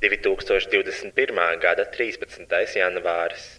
2021. gada 13. janvāris.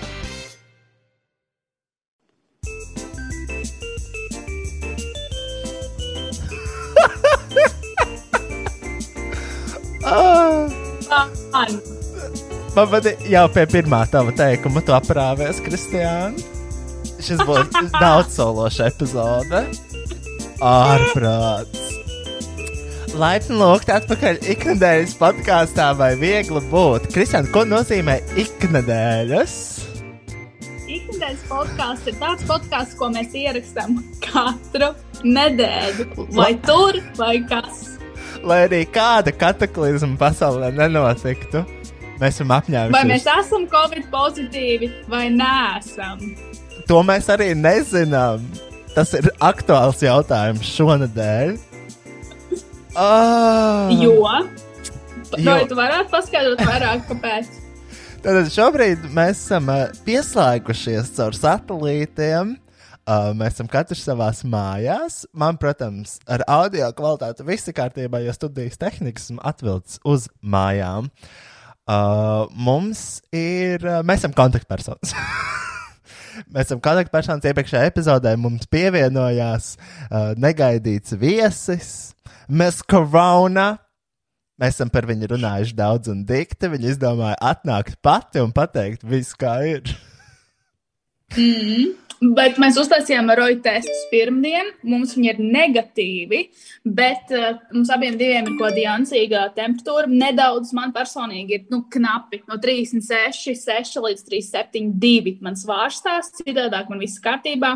Man patīk jau pie pirmā tava teikuma, tu aprāvēs, Kristiāna. Šis būs daudz sološa epizode. Ārprāts. Laipni lūgt atpakaļ iknedēļas podkāstā, vai viegli būt. Kristiāna, ko nozīmē iknedēļas? Ikdienas podkāsts ir tāds podkāsts, ko mēs ierakstām katru nedēļu. Vai tur, vai kas. Lai arī kāda kataklizma pasaulē nenotiktu, mēs esam Vai apņēmušies. mēs esam covid pozitīvi vai neesam. To mēs arī nezinām. Tas ir aktuāls jautājums šonadēļ. Oh. Jo. Jo. Vai tu varētu paskaidrot vairāk, kāpēc? Tātad šobrīd mēs esam uh, pieslēgušies caur satelītiem. Uh, mēs esam katrs savā mājās. Man, protams, ar audio kvalitāti viss ir kārtībā, jo studijas tehnikas atvilcis uz mājām. Uh, mums ir, uh, mēs esam kontaktpersonas. Mēs esam kontaktpersonas. Iepriekšējā epizodē mums pievienojās uh, negaidīts viesis, Mēs Korona. Mēs esam par viņu runājuši daudz un dikti. Viņa izdomāja atnākt pati un pateikt, viss kā ir. Mm. Bet mēs uztaisījām roju testus pirmdien. Mums viņi ir negatīvi, bet uh, mums abiem diviem ir kaut kāda jancīga temperatūra. Nedaudz man personīgi ir nu, knapi no 36, 6 līdz 37, 2. Man svārstās, citādi man viss kārtībā.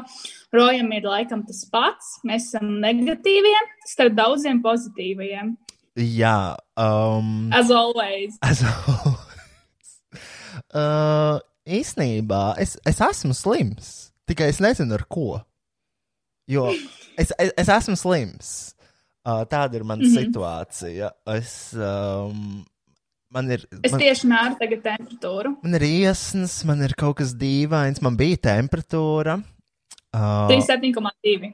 Rojam ir laikam tas pats. Mēs esam negatīvie starp daudziem pozitīvajiem. Jā, um, As always. es, uh, īsnībā es, es esmu slims. Tikai es nezinu, ar ko. Jo es, es, es esmu slims. Uh, tāda ir mana mm. -hmm. situācija. Es, um, man ir. Es man, tieši mēru tagad temperatūru. man ir iesnas, man ir kaut kas dīvains, man bija temperatūra. Uh, 37,2.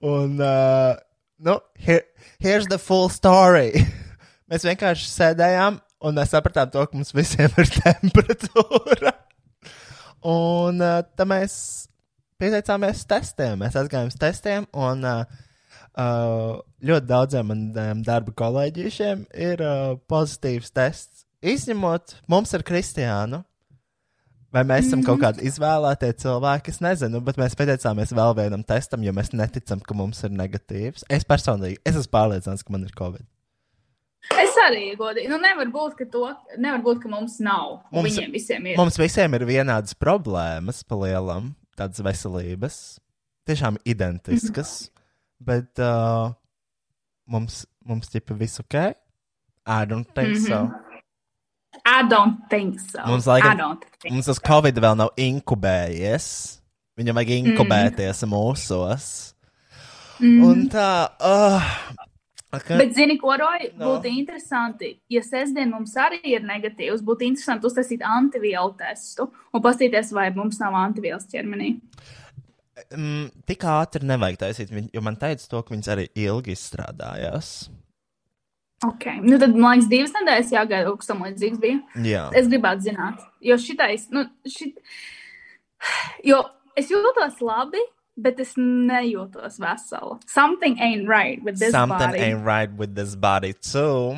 Un, uh, nu, here, here's the full story. mēs vienkārši sēdējām, un mēs sapratām to, ka mums visiem ir temperatūra. Un uh, tad mēs pieteicāmies testiem. Mēs aizgājām uz testiem, un uh, Uh, ļoti daudziem maniem darba kolēģiem ir uh, pozitīvs tests. Izņemot mums ar Kristiānu. Vai mēs esam kaut kādi izvēlētie cilvēki? Es nezinu, bet mēs pieteicāmies vēl vienam testam, jo mēs neticam, ka mums ir negatīvs. Es personīgi es esmu pārliecināts, ka man ir Covid. Arī godīgi. Nu, nevar būt, ka, to, nevar būt, ka mums nav. Mums- Viņiem visiem ir. Mums visiem ir vienādas problēmas, pa lielam, tādas veselības, tiešām identiskas, bet uh, mums, mums ķipa viss ok. I don't think mm -hmm. so. I don't think so. Mums laikam- I don't think Mums tas Covid vēl nav inkubējies. Viņam vajag inkubēties mm. mūsos. Mm. Un tā, uh, okay. Bet, zini, ko Roja, No. būtu interesanti, ja sestdien mums arī ir negatīvs, būtu interesanti uztaisīt antivielu testu un paskatīties, vai mums nav antivielas ķermenī. mm, tik ātri nevajag taisīt, jo man teica to, ka viņas arī ilgi izstrādājās. Ok, nu tad, man liekas, divas nedēļas jāgaida, kas tam līdzīgs bija. Jā, Es gribētu zināt, jo šitais, nu, šit... jo es jūtos labi, bet es nejūtos vesela. Something ain't right with this something body. ain't right with this body too.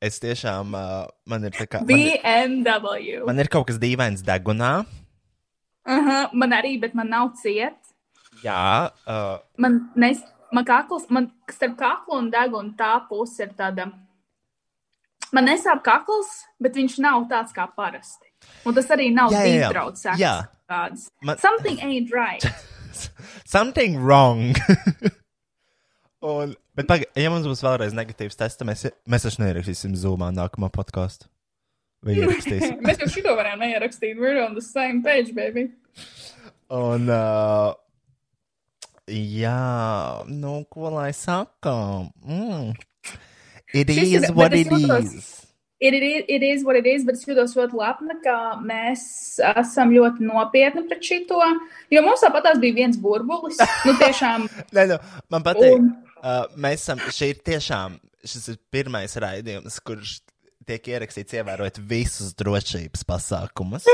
Es tiešām, uh, man ir tā kā. Man, ir- BMW. man ir kaut kas dīvains degunā. Uh -huh, man arī, bet man nav ciet. Jā, uh, Man, nes, man kakls, man starp kaklu un degunu tā puse ir tāda. Man nesāp kakls, bet viņš nav tāds kā parasti. Un tas arī nav Jā, jā, jā. Jā. Man- Something ain't right. something wrong. Un, bet, paga, ja mums būs vēlreiz negatīvs tests, tad mēs, mēs taču neierakstīsim Zoomā nākamo podkāstu. Mēs jau šito varējām neierakstīt. We're on the same page, baby. Un, uh, jā, nu, ko lai saka? Mm. It Šis is ir- what it jūtos- is. It, it, it is what it is, bet es jūtos ļoti lepna, ka mēs esam ļoti nopietni pret šito. Jo mums tāpat bija viens burbulis. Nu, tiešām. Nē, nu, man patīk. Un- Uh, mēs esam, šī ir tiešām, šis ir pirmais raidījums, kurš tiek ierakstīts ievērojot visus drošības pasākumus.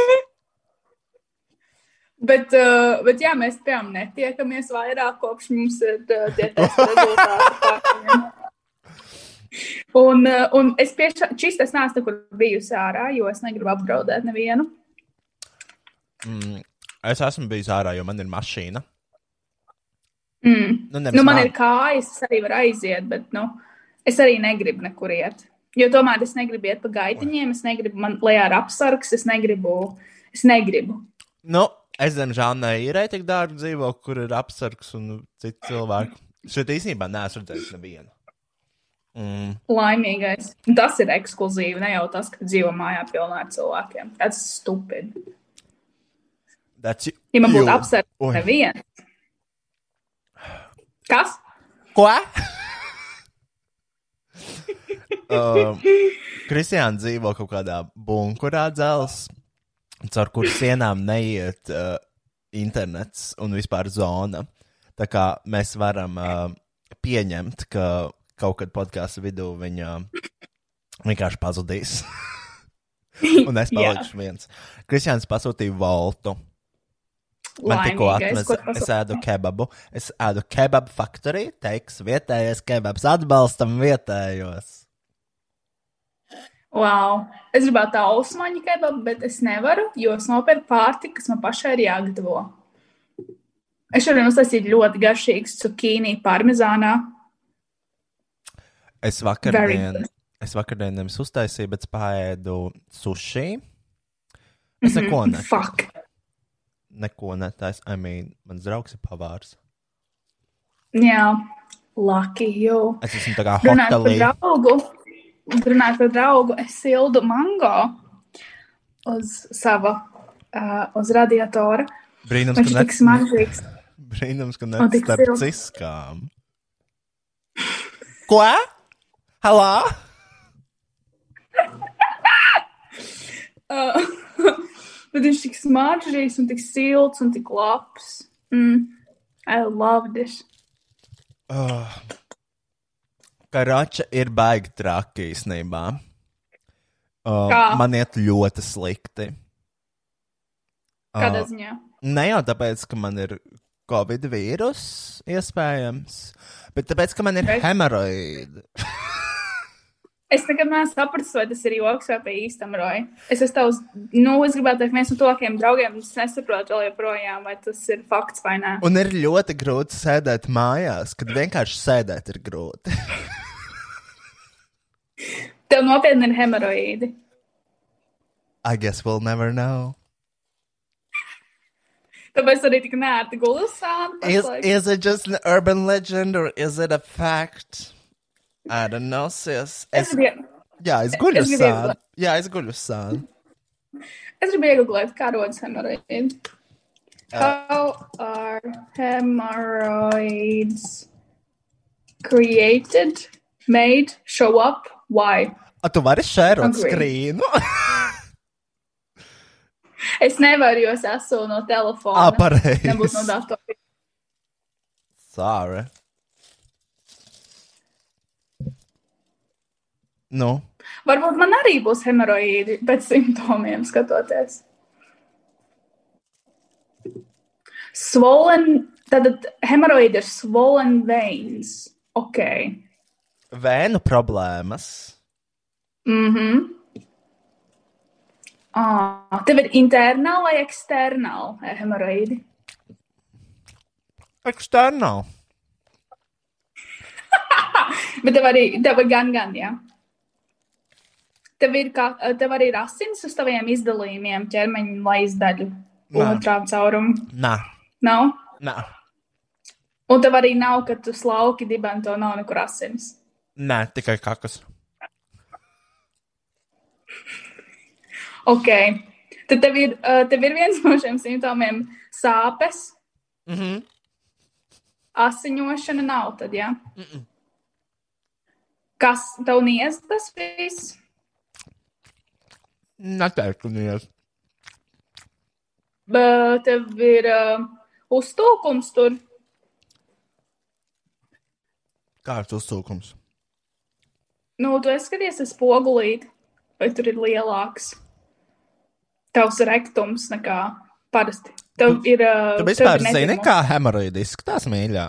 Bet, uh, bet jā, mēs tiešām netiekamies vairāk, kopš mums ir uh, tie testa rezultāti. Un, uh, un es piešā, šis tas nāc nekur bijusi ārā, jo es negribu apdraudēt nevienu. Mm, es esmu bijis ārā, jo man ir mašīna. Mm. Nu, Nu, man man. ir kājas, es arī varu aiziet, bet nu, es arī negribu nekur iet. Jo tomēr es negribu iet pa gaitiņiem, es negribu, man lejā ir apsargs, es negribu. Es negribu. Nu, es diemžēl neīrēju tik dārgu dzīvokli, kur ir apsargs un citi cilvēki. Šeit īstenībā neesmu redzējis nevienu. Mm. Laimīgais. Tas ir ekskluzīvi, ne jau tas, ka dzīvo mājā pilnā ar cilvēkiem. Tas ir stupid. That's Ja man būtu Oi. neviens. Kas? Ko? uh, Kristiāna dzīvo kaut kādā bunkurā dzels, caur kuru sienām neiet uh, internets un vispār zona. Tā kā mēs varam uh, pieņemt, ka kaut kad podkāstu vidū viņa vienkārši pazudīs. un es palikšu viens. Kristiāns pasūtīja voltu. Man tikko atnesa, es ēdu kebabu. Es ēdu kebabu faktorī, teiks, vietējais kebabs atbalstam vietējos. Wow. Es gribētu tā ausmaņa kebabu, bet es nevaru, jo es nopirku pārtiku, kas man pašai ir jāgatavo. Es šodien uztaisīju ļoti garšīgu cukīni parmezānā. Es vakardien, es vakardien nevis uztaisīju, bet spēju sushi. Es neko Mhm. netāju. Fuck. Neko netāju. I mean, mans draugs ir pavārs. Jā, lucky you. Es esmu tā kā Runājot par hotelī. draugu, runājot par draugu, es sildu mango uz sava, uh, uz radiatora. Brīnums, Viņš ka net, smaržīgs. brīnums, ka tik starp ciskām. Ko? Halā? Uh, bet viņš tik smaržīgs un tik silts un tik labs. Mm. I love this. Oh. Karača ir baigi traki īstenībā. Uh, Kā? man iet ļoti slikti. Kādā Uh, ziņā? Ne jau tāpēc, ka man ir Covid vīrusu, iespējams. Bet tāpēc, ka man ir hemoroīdi. Es nekad neesmu sapratis, vai tas ir joks vai pa īstam, Roja. Es esmu tavs, nu, es gribētu teikt, viens no tuvākajiem draugiem, un es nesaprotu vēl joprojām, vai tas ir fakts vai nē. Un ir ļoti grūti sēdēt mājās, kad vienkārši sēdēt ir grūti. Tev nopietni ir hemoroīdi. I guess we'll never know. Tāpēc arī tik nērti gulusāni. Is, is it just an urban legend or is it a fact? I don't know, sis. Es Es, gribu, jā, es guļu es gribu sāni. ieglāt. Jā, es guļu sāni. es gribu iegūt, kā rodas hemoroīdi. How are hemorrhoids created, made, show up, why? A, tu vari šērot Agree. skrīnu? Es nevaru, jo es esmu no telefona. Ā, pareizi. Nebūs no datora. Sorry. Nu, Varbūt man arī būs hemoroīdi pēc simptomiem skatoties. Swollen, tad hemoroīdi ir swollen veins. Ok. vēnu problēmas. Mhm. Ah, tev ir internāla vai eksternāla hemoroīdi? Eksternāli. Bet tev arī tev ir gan, gan, jā. Tev ir, kā, tev arī ir asins uz taviem izdalījumiem, ķermeņa lejasdaļu, otrā caurumu. Nā, Nav? nā, Un tev arī nav, ka tu slauki dibento, nav nekur asins. nē, tikai kakas. Ok. Tad tev ir, uh, tev ir viens no šiem simptomiem sāpes, Mhm. asiņošana nav tad, jā? Ja? Kas tev niedz tas viss? Neteiktu, nies. Bet tev ir uh, uztūkums tur. Kāds uzsūkums? Nu, tu skaties uz spogulīti, vai tur ir lielāks. Tavs rektums nekā parasti. Tev ir. Uh, Tu vispār zini, kā hemoroīdi izskatās mīļā?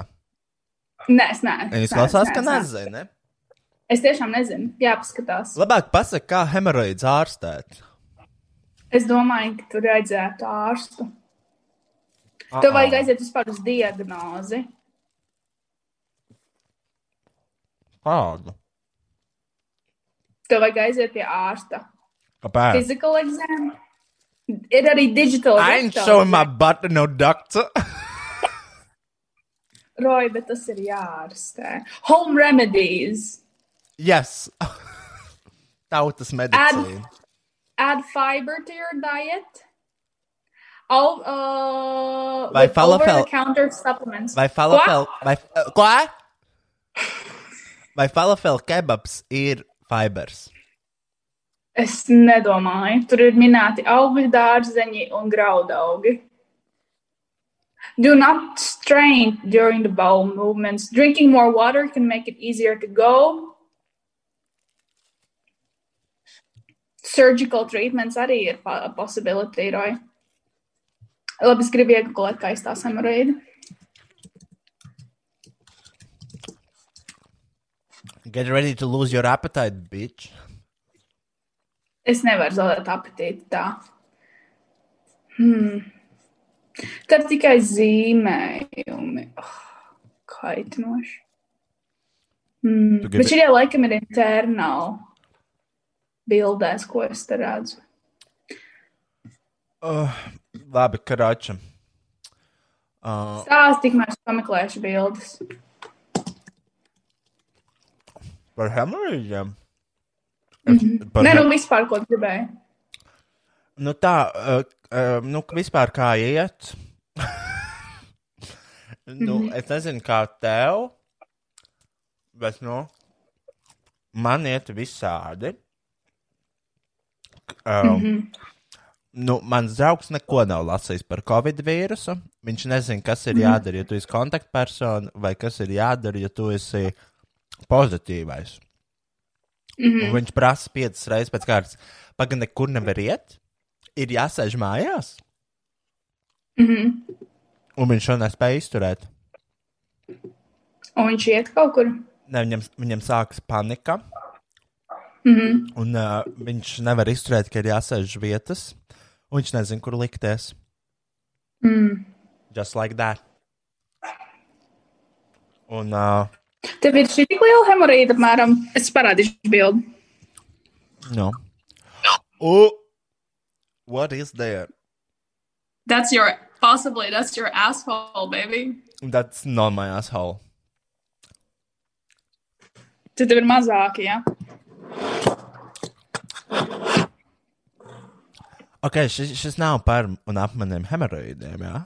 Nē, es neesmu. Izklausās, ka nezini. Es tiešām nezinu. Jāpaskatās. Labāk pasaka, kā hemoroīds ārstēt. Es domāju, ka tur vajadzētu ārstu. Tev vajag aiziet vispār uz diagnozi. Kādu? Tev vajag aiziet pie ārsta. Kāpēc? Physical exam. Ir arī digital. I ain't showing my butt to no doctor. Roy, bet tas ir jārastē. Home remedies. Yes. Tautas medicīna. Add fiber to your diet. All, uh, Vai with falafel- over-the-counter supplements. Vai falafel, vai, uh, ko? Vai falafel kebabs ir fibers? Es nedomāju. Tur ir minēti augi, dārzeņi un graudaugi. Do not strain during the bowel movements. Drinking more water can make it easier to go. Surgical treatments arī ir possibility, Roy. Labi, es gribu iegūt, kā izstāsta hemorīdi. Get ready to lose your appetite, bitch. Es nevaru zaudēt apetīti tā. Hmm. Tad tikai zīmējumi. Oh, kaitinoši. Hmm. Bet šie laikam ir internali bildēs, ko es te redzu. Uh, labi, karača. Uh, Stāsti, tikmēr es pameklēšu bildes. par hemorīdiem? Par Nē, nu vispār, ko gribēju. Nu tā, uh, uh, nu vispār kā iet. nu, es nezinu, kā tev, bet, nu, man iet visādi. Um, mm -hmm. Nu, mans draugs neko nav lasījis par covid vīrusu. Viņš nezina, kas ir jādara, ja tu esi kontaktpersona, vai kas ir jādara, ja tu esi pozitīvais. Mm -hmm. Viņš prasa piecas reizes pēc kārtas. Pagaidām, nekur nevar iet. Ir jāsēž mājās. Mhm. Un viņš šo nespēja izturēt. Un viņš iet kaut kur. Ne, viņam, viņam sākas panika. Mm -hmm. Un uh, viņš nevar izturēt, ka ir jāsēž uz vietas. Un viņš nezina, kur likties. mm. Just like that. Un uh, Tev ir šī tik liela hemorīda, apmēram. Es parādīšu bildi. no. Oh, what is there? That's your, possibly, that's your asshole, baby. That's not my asshole. Tad tev ir mazāki, jā. Ok, šis, šis nav par un ap maniem hemoroidiem, jā?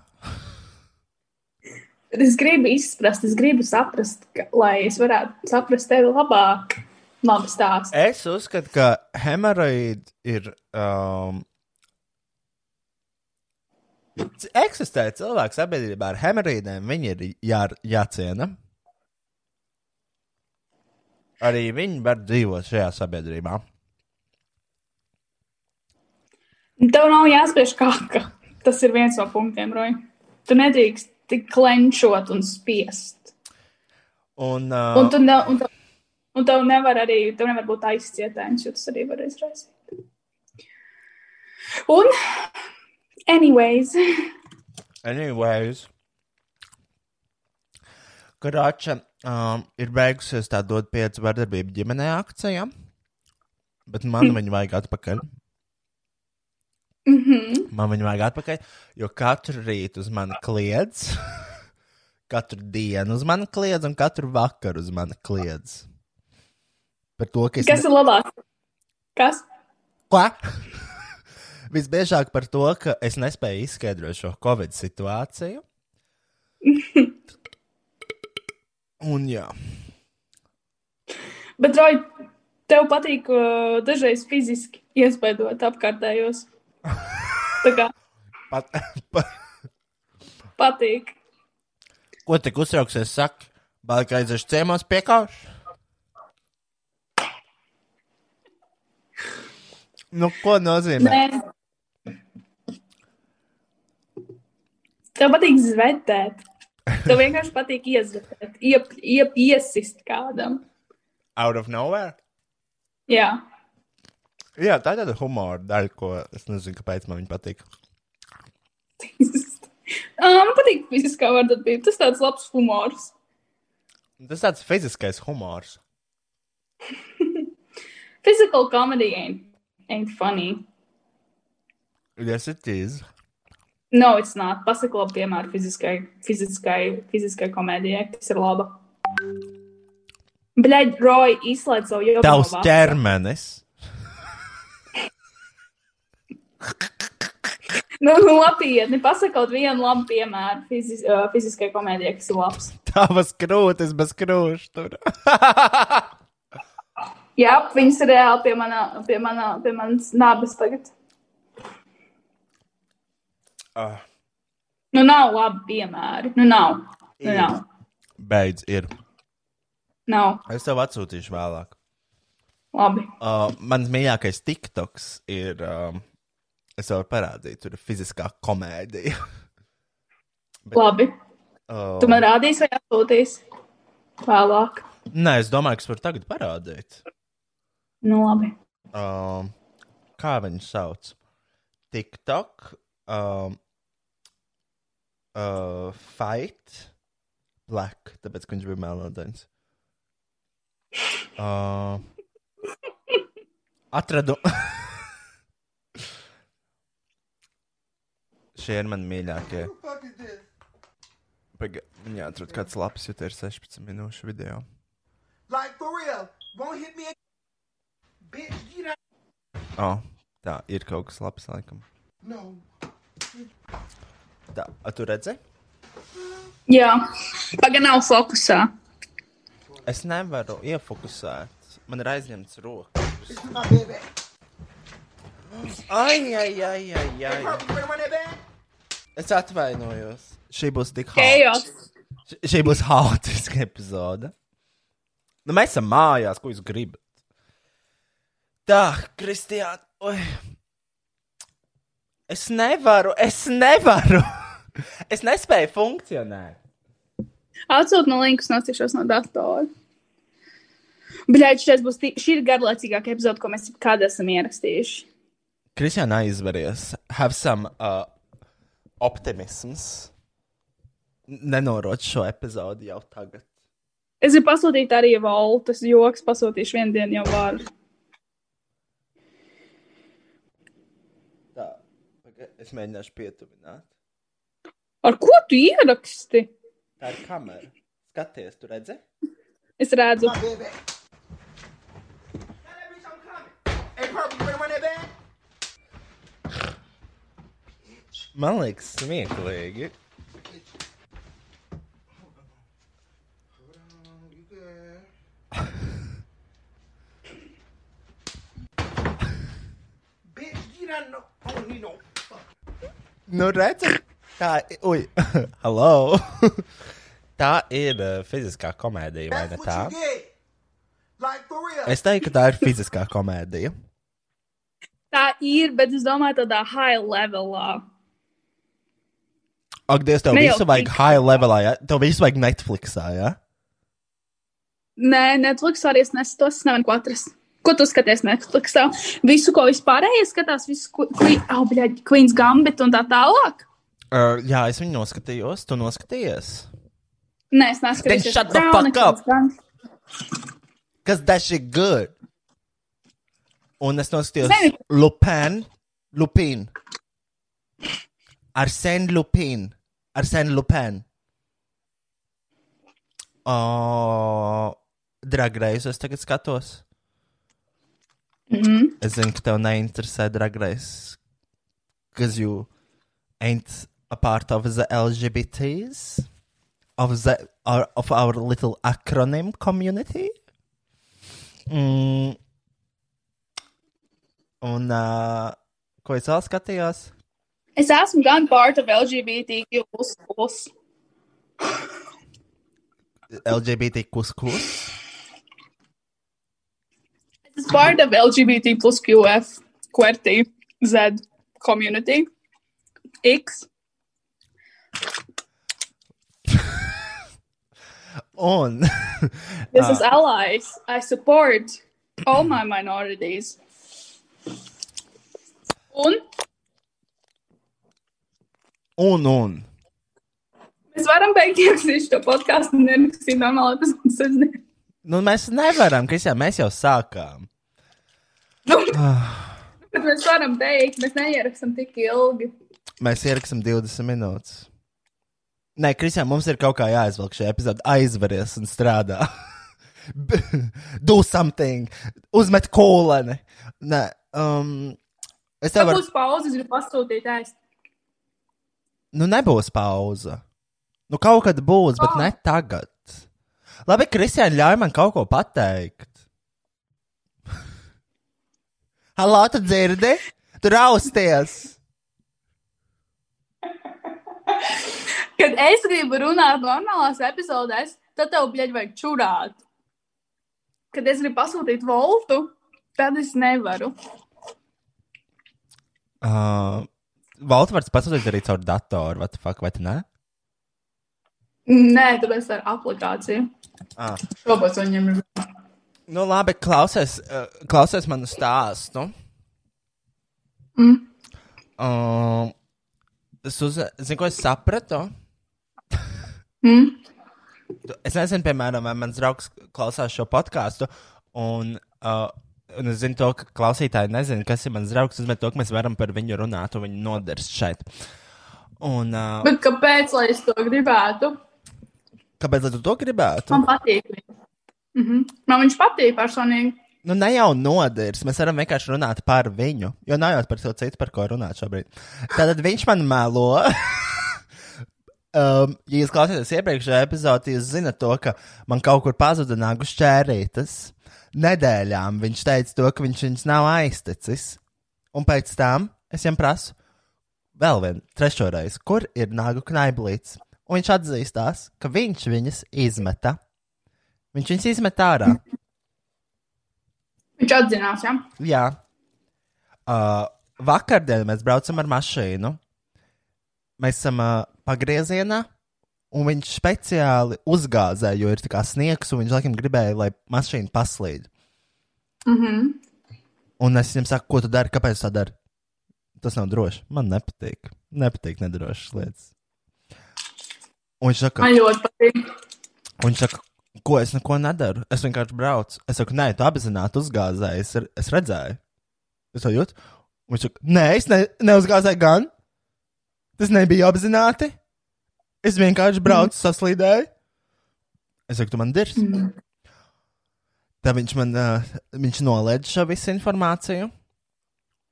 Bet es gribu izprast, es gribu saprast, ka, lai es varētu saprast tevi labāk. Labi stāst. Es uzskatu, ka hemoroidi ir. Um, Eksistē cilvēks sabiedrībā ar hemoroidiem, viņi ir jā, jāciena. Arī viņi var dzīvot šajā sabiedrībā. Tev nav jāspiež kāka. Tas ir viens no punktiem, Roja. Tu nedrīkst tik klenčot un spiest. Un, uh, Un tu, ne, un, tev, un tev nevar arī, tev nevar būt aizcietējums, jo tas arī var izraisīt. Un, anyways, Anyways, Karača um, ir beigusies tā dot pieci vardarbību ģimenē akcija, bet man viņu vajag atpakaļ. mm -hmm. Man viņu vajag atpakaļ, jo katru rītu uz mani kliedz, katru dienu uz mani kliedz un katru vakaru uz mani kliedz. Par to, ka es. kas ir labāk? Kas? Ko? Visbiežāk par to, ka es nespēju izskaidrot šo Covid situāciju. Un jā, Bet, Roja, tev patīk uh, dažreiz fiziski iespaidot apkārtējos. Tā kā pat, pat, patīk. ko tik uztrauksies, saka, balka aiziešu ciemos piekāpšu? Nu, ko nozīmē? Nē. Tev patīk zvetēt. Tev vienkārši patīk iezvetēt, iep, iep, iesist kādam. Out of nowhere? Jā, Jā, tā ir tāda humora daļa, ko es nezinu, kāpēc man viņa patīk. Man patīk fiziskā vardarbība. Tas tāds labs humors. Tas tāds fiziskais humors. Physical comedy ain't, ain't funny. Yes, it is. No, it's not. Pasaka labi piemēru fiziskai, fiziskai, fiziskai komēdijai, kas ir laba. Bļaigi, Roja, izslēdz savu jau. Tavs ķermenis. Nu, nu lapietni, pasaka kaut vienu labu piemēru fizis, uh, fiziskai komēdijai, kas ir labs. Tavas krūtis bez krūša tur. Jā, viņas ir reāli pie, manā, pie, manā, pie manas nabas tagad. Ah, Nu, nav labi piemēri. Nu, nav. Nu, Ir. nav. beidz, ir. nav. Es tev atsūtīšu vēlāk. Labi. Uh, mans mīļākais TikToks ir. Um, es varu parādīt, tur ir fiziskā komēdija. Bet- Labi. Uh, Tu man rādīsi, vai atsūtīsi vēlāk. Nē, es domāju, ka es varu tagad parādīt. Nu, labi. Um, kā viņu sauc? TikTok. Um, uh, fight. Black, tāpēc, ka viņš bija melnodains. Uh, atradu. Šie ir mani mīļākie. Paga, viņa atrod kāds labs, jo tie ir 16 minūšu video. Like for real. Won't hit me. Bitch, get out. Oh, tā ir kaut kas labs, laikam. No. Tā, a, tu redzi? Jā, pagaidi nav fokusā. Es nevaru iefokusēt. Man ir aizņemts rokas. Ai, ai, ai, ai, ai. Es atvainojos. Šī būs tik haotiska. Šī būs haotiska epizode. Nu, mēs esam mājās, ko jūs gribat. Tā, Kristiāna. Es nevaru, es nevaru. Es nespēju funkcionēt. Atsūt man linkus, nostīšos no datora. Bļaigi, šis būs, tī- šī ir garlaicīgākā epizode, ko mēs jebkad esam ierakstījuši. Kristiāna aizveries. Have some uh, optimisms. Nenorot šo epizodi jau tagad. Es gribu pasūtīt arī valūtas joks, pasūtīšu vienu dienu jau varu. Tā, es mēģināšu pietuvināt. Ar ko tu ieraksti? Tā ir kamera. Skaties, tu redzi? Es redzu, My baby. Tell that bitch I'm coming. Hey, Purple, you ready to run that bag? Man liekas, smieklīgi. You good? Bitch, you don't know. I don't need no fuck. Nu, redzi? Tā, ui, hello. tā ir uh, fiziskā komēdija, vai ne tā? Like. Es teiktu, ka tā ir fiziskā komēdija. tā ir, bet es domāju, tādā high levelā. Ak, Dievs, tev Ne visu vajag high levelā, ja? Tev visu vajag Netflixā, ja? Nē, Netflix arī es nesu tos, es nevaru ko atrast. Ko tu skaties Netflixā? Visu, ko vispārējie skatās, visu, ko, oh, bļaļ, Queen's Gambit un tā tālāk. Uh, jā, es viņu noskatījos, tu noskatījies. Nē, es neskatos. Then shut the fuck up. Kas that shit good? Un es noskatījos Zini- Lupin, Lupin. Arsène Lupin. Arsène Lupin. Oh, Drag Race es tagad skatos. Mm -hmm. Es zinu, ka tev neinteresē Drag Race. Because you ain't a part of the LGBTs. Of, the, our, of our little acronym community. Mm. Un, uh, ko es vēl skatījos? Es esmu gan part of LGBTQ. LGBT kuskus. Es esmu part of LGBT plus QF, QWERTY, Z community, X. Un, This is allies. I support all my minorities. Un un, un. mēs varam beigt ierakstīt šo podkāstu un ierakstīt normālu epizodu. Nu, mēs nevaram, jau mēs jau sākām. Nu, bet mēs varam beigt, mēs neierakstām tik ilgi. Mēs ierakstām 20 minūtes. Nē, Kristija, mums ir kaut kā jāizvelk šī epizode, aizveries un strādā. Do something, uzmet koleni. Nē, um, es tev varu. būs pauze, es gribu pasūtīt ēst. Nu, nebūs pauze. Nu, kaut kad būs, bet Oh. ne tagad. Labi, Kristija, ļauj man kaut ko pateikt. Halo, tu dzirdi? Tu rausties! Kad es gribu runāt normālās epizodēs, tad tev bļaļ vajag čurāt. Kad es gribu pasūtīt voltu, tad es nevaru. Uh, Valta var pasūtīt arī caur datoru, vai, fuck, vai tu ne? Nē, tāpēc ar aplikāciju. Ah. Šobrīd viņam ir. Nu, labi, klausies, uh, klausies manu stāstu. Mm. Uh, es uz, zinu, ko es sapratu. Mm. Es nezinu, piemēram, mans draugs klausās šo podkāstu, un, uh, un es zinu, to, ka klausītāji nezina, kas ir mans draugs. Es domāju, ka mēs varam par viņu runāt, un viņu nodarst šeit. Un, uh, Bet kāpēc, lai es to gribētu? kāpēc tu to gribētu? Man patīk. viņš. Mhm. Man viņš patīk personīgi. Nu, ne jau nodarst. Mēs varam vienkārši runāt par viņu. Jo nav jau par to citu, par ko runāt šobrīd. Tātad viņš man melo. um, ja jūs klausāties iepriekšējā epizodē, jūs zinat to, ka man kaut kur pazuda nagu šķērītas. Nedēļām viņš teica to, ka viņš viņus nav aizticis. Un pēc tam es viņam prasu, vēl vienu, trešo reizi, kur ir nagu knaiblīts. Un viņš atzīstās, ka viņš viņas izmeta. Viņš viņas izmet ārā. Viņš atzinās, ja? Jā. Uh, vakardien mēs braucam ar mašīnu. Mēs esam uh, pagriezienā, un viņš speciāli uzgāzēja, jo ir tā kā sniegs, un viņš laikam gribēja, lai mašīna paslīd. Mhm. Un es viņam saku, ko tu dari, kāpēc tā dari? Tas nav droši. Man nepatīk. Nepatīk nedrošas lietas. Un viņš saka, Man ļoti patīk. un viņš saka, ko es neko nedaru. Es vienkārši braucu. Es saku, nē, tu apzināti uzgāzēji. Es, es redzēju. Es to jūtu. Un viņš saka, nē, es ne, neuzgāzēju gan. Tas nebija apzināti. Es vienkārši braucu, mm. saslīdēju. Es saku, tu man dirzi. Mm. Tad viņš man uh, viņš noliedz šo visu informāciju.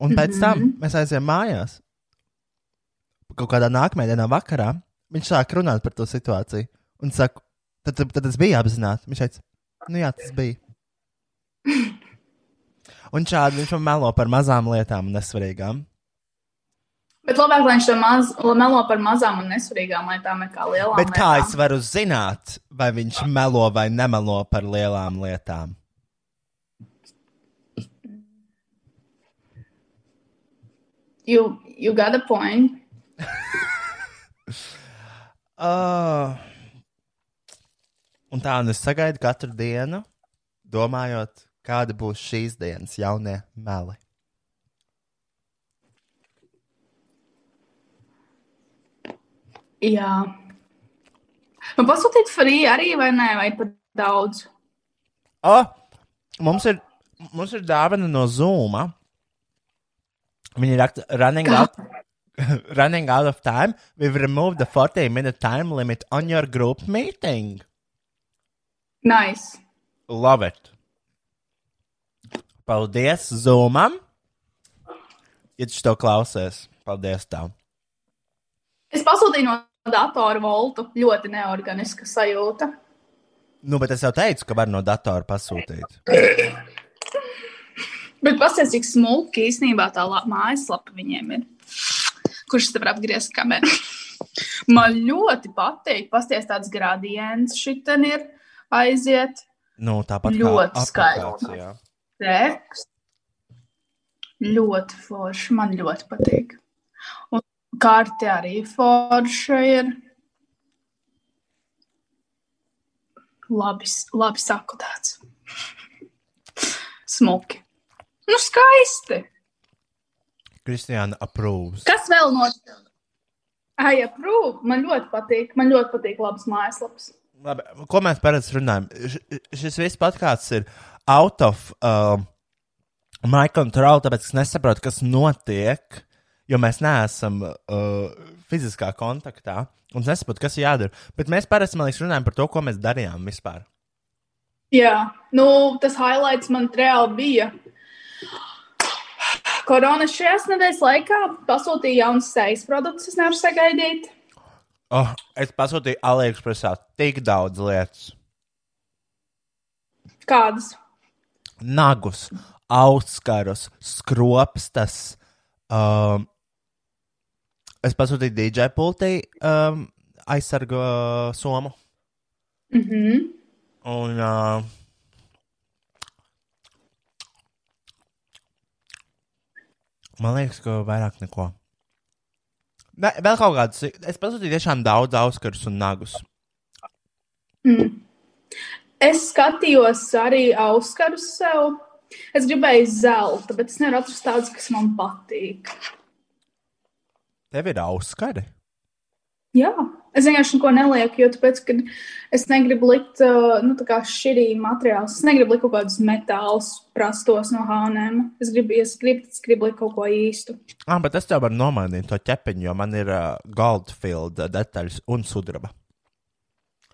Un pēc tam mēs aizējām mājās. Kaut kādā nākamajā dienā vakarā viņš sāk runāt par to situāciju. Un saka, tad, tad, tad tas bija apzināti. Viņš teica, nu jā, tas bija. Un šādi viņš man melo par mazām lietām un nesvarīgām. Bet labāk, lai viņš to maz, melo par mazām un nesvarīgām lietām nekā lielām. Bet kā lietām. es varu zināt, vai viņš melo vai nemelo par lielām lietām? You, you got a point. Uh, un tā, un es sagaidu katru dienu, domājot, kāda būs šīs dienas jaunie meli. Jā. Man pasūtīt free arī vai nē, vai pat daudz? Oh, mums ir, mums ir dāvana no Zoom. Viņi raksta, running out, running out of time. We've removed the 40 minute time limit on your group meeting. Nice. Love it. Paldies Zoomam. Ja tu to klausies, paldies tev. Es pasūtīju no datora voltu. Ļoti neorganiska sajūta. Nu, bet es jau teicu, ka var no datora pasūtīt. Bet pasies, cik smuki īstenībā tā la- mājaslapa viņiem ir. Kurš te var apgriezt kameru? Man ļoti patīk. Pasties tāds gradients šitan ir aiziet. Nu, tāpat Ļoti skaisti. Teksts. Ļoti forši. Man ļoti patīk. Kārti arī forša ir. Labi, labi sakudēts. Smuki. Nu, skaisti. Kristiāna approves. Kas vēl notiek? Ai, aprūp. Man ļoti patīk. Man ļoti patīk labas mājaslapas. Labi, ko mēs parasti runājam? Š, šis viss podkāsts ir out of uh, my control, tāpēc es nesaprotu, kas notiek, jo mēs neesam uh, fiziskā kontaktā. Un es nesaprotu, kas ir jādara. Bet mēs parasti, man liekas, runājam par to, ko mēs darījām vispār. Jā, nu, tas highlights man reāli bija. Korona šajās nedēļas laikā pasūtīja jaunas sejas produktus. Es nevaru sagaidīt. Oh, es pasūtīju AliExpressā tik daudz lietas. Kādas? Nagus, auskarus, skropstas. Um, es pasūtīju DJ pultī um, aizsargu uh, somu. Mhm. Un, uh, man liekas, ka vairāk neko. Ne, vēl kaut kādas. Es pasūtīju tiešām daudz auskarus un nagus. Es skatījos arī auskarus sev. Es gribēju zelta, bet es nevaru atrast tādus, kas man patīk. Tev ir auskari. Jā, es vienkārši neko nelieku, jo tāpēc, es negribu likt uh, nu, šī materiālus. Es negribu likt kaut kādus metālus prastos no hānēm. Es gribu, es gribu, es gribu likt kaut ko īstu. Ah, bet es tev varu nomainīt to ķepiņu, jo man ir uh, Goldfield detaļas un sudraba.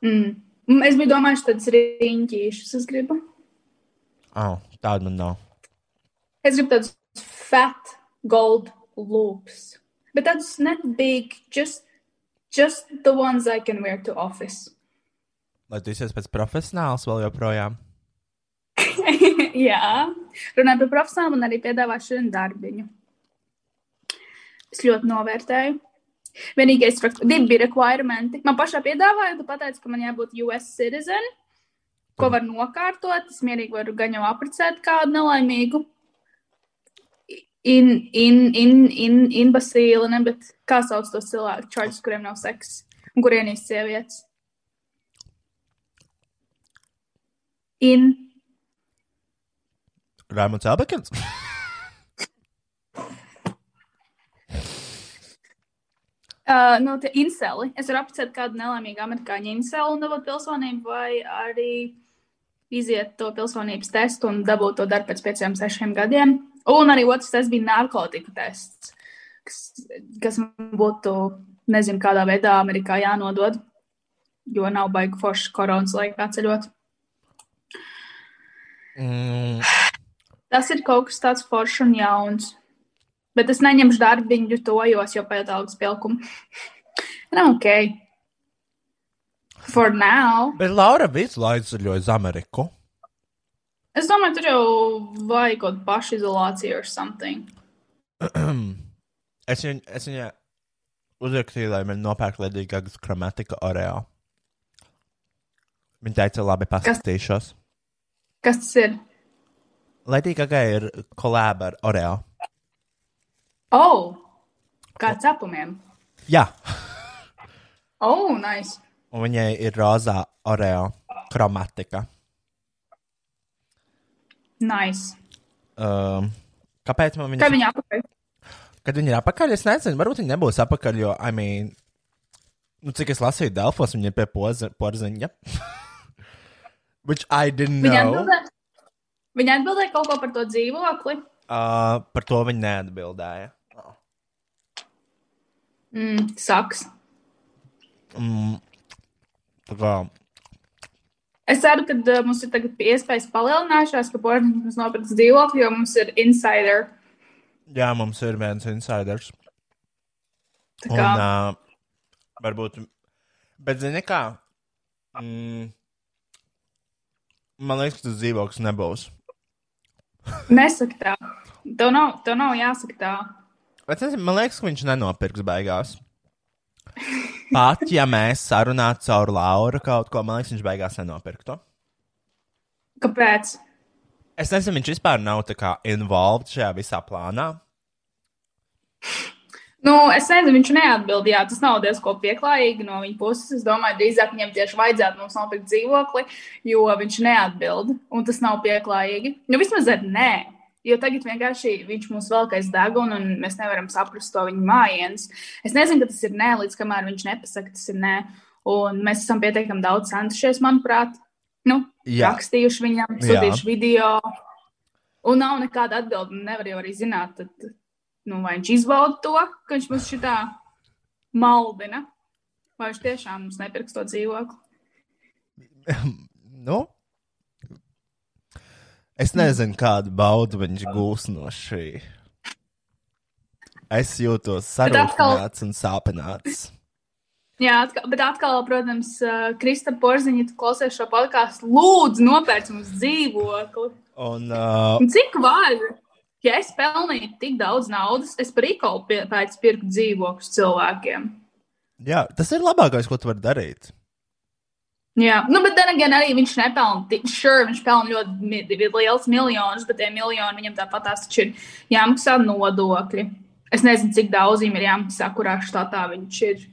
Mm. Mm, Es biju domājis, tādas riņķīšas es gribu. Oh, tāda man nav. Es gribu tādus fat gold loops. Bet tādus not big, just, just the ones I can wear to office. Lai tu esi pēc profesionāls vēl joprojām. Jā, runājot par profesionālu, man arī piedāvā šodien darbiņu. Es ļoti novērtēju. Vienīgais, divi bija requirementi. Man pašā piedāvāja, tu pateici, ka man jābūt US citizen, ko var nokārtot. Es mierīgi varu gan jau apprecēt kādu nelaimīgu. In, in, in, in, imbasīli, ne, bet kā sauc tos cilvēkus, čaļus, kuriem nav seks un kuriem ir sievietes? In, Raimunds Abekins. uh, nu, tie inceli. Es varu apcēt kādu nelaimīgu amerikāņu inceli un dabūt pilsonību, vai arī iziet to pilsonības testu un dabūt to darbu pēc pieciem, sešiem gadiem. Un arī otrs tests bija narkotiku tests, kas, kas man būtu, nezinu, kādā veidā Amerikā jānodod, jo nav baigi forši koronas laikā ceļot. Mm, Tas ir kaut kas tāds foršs un jauns. Bet es neņemšu darbiņu, tojos, jo pēc algas pielikumu. Nav ok. For now. bet Laura visu laiku ceļoja uz Ameriku. Es domāju, tur jau vajag kaut kādu pašizolāciju or something. es viņai, es viņai uzrakstīju, lai man nopērk ledīgākas gramatika oreo. Viņa teica, labi, paskatīšos. Kas tas ir? Ledīgākā ir kolēba ar oreo. Oh! Kā cepumiem. Jā, Oh, nice. un viņai ir rozā oreo kromatika. Nice. Um, kāpēc man viņa? viņa apakaļ? Kad viņi ir apakaļ, es nezinu, varbūt viņi nebūs apakaļ, jo, I mean, nu, cik es lasīju Delfos, viņi ir pie porziņa. Which I didn't Viņa know. atbildēja, viņa atbildēja kaut ko par to dzīvokli. Uh, par to viņi neatbildēja. Mm, saks. Mm, tā kā, Es ceru, ka uh, mums ir tagad iespējas palielinājušās, ka Bornhams mums nopirks dzīvokli, jo mums ir insider. jā, mums ir viens insiders. Tā Un, kā, uh, varbūt, bet, zini, kā, mm, man liekas, ka tas dzīvoklis nebūs. nesaka tā. Tev nav, tev nav jāsaka tā. Bet, nezinu, man liekas, ka viņš nenopirks beigās. Pat ja mēs sarunātu caur Lauru kaut ko, man liekas, viņš beigās nenopirktu. Kāpēc? Es nezinu, viņš vispār nav tā kā involved šajā visā plānā. Nu, es nezinu, viņš neatbildīja. Tas nav diezgan pieklājīgi no viņa puses. Es domāju, drīzāk viņam tieši vajadzētu mums nopirkt dzīvokli, jo viņš neatbild. Un tas nav pieklājīgi. Nu, vismaz ar nē. Jo tagad vienkārši viņš mums velkais degunu, un mēs nevaram saprast to viņa mājienas. Es nezinu, ka tas ir nē, līdz kamēr viņš nepasaka, tas ir nē. Un mēs esam pietiekami daudz centušies, manuprāt. Nu, Jā. rakstījuši viņam, sūtījuši video. Un nav nekāda atbilde. Nevar jau arī zināt, tad, nu, vai viņš izbauda to, ka viņš mums šitā maldina, vai viņš tiešām mums nepirks to dzīvokli. Nu? Es nezinu, kādu baudu viņš gūs no šī. Es jūtos sarūktināts un sāpināts. Jā, atkal, bet atkal, protams, Krista Porziņa, tu klausies šo podkāstu, lūdzu, nopērc mums dzīvokli. Un, uh, Un cik var? Ja es pelnītu tik daudz naudas, es par īkolu pēc pirku dzīvokļus cilvēkiem. jā, tas ir labākais, ko tu vari darīt. Jā, nu, bet then again, arī viņš nepelna sure, viņš pelna ļoti mi- liels miljonus, bet tie miljoni viņam tāpat tās taču ir jāmaksā nodokļi. Es nezinu, cik daudz viņam ir jāmaksā, kurā štatā viņš ir.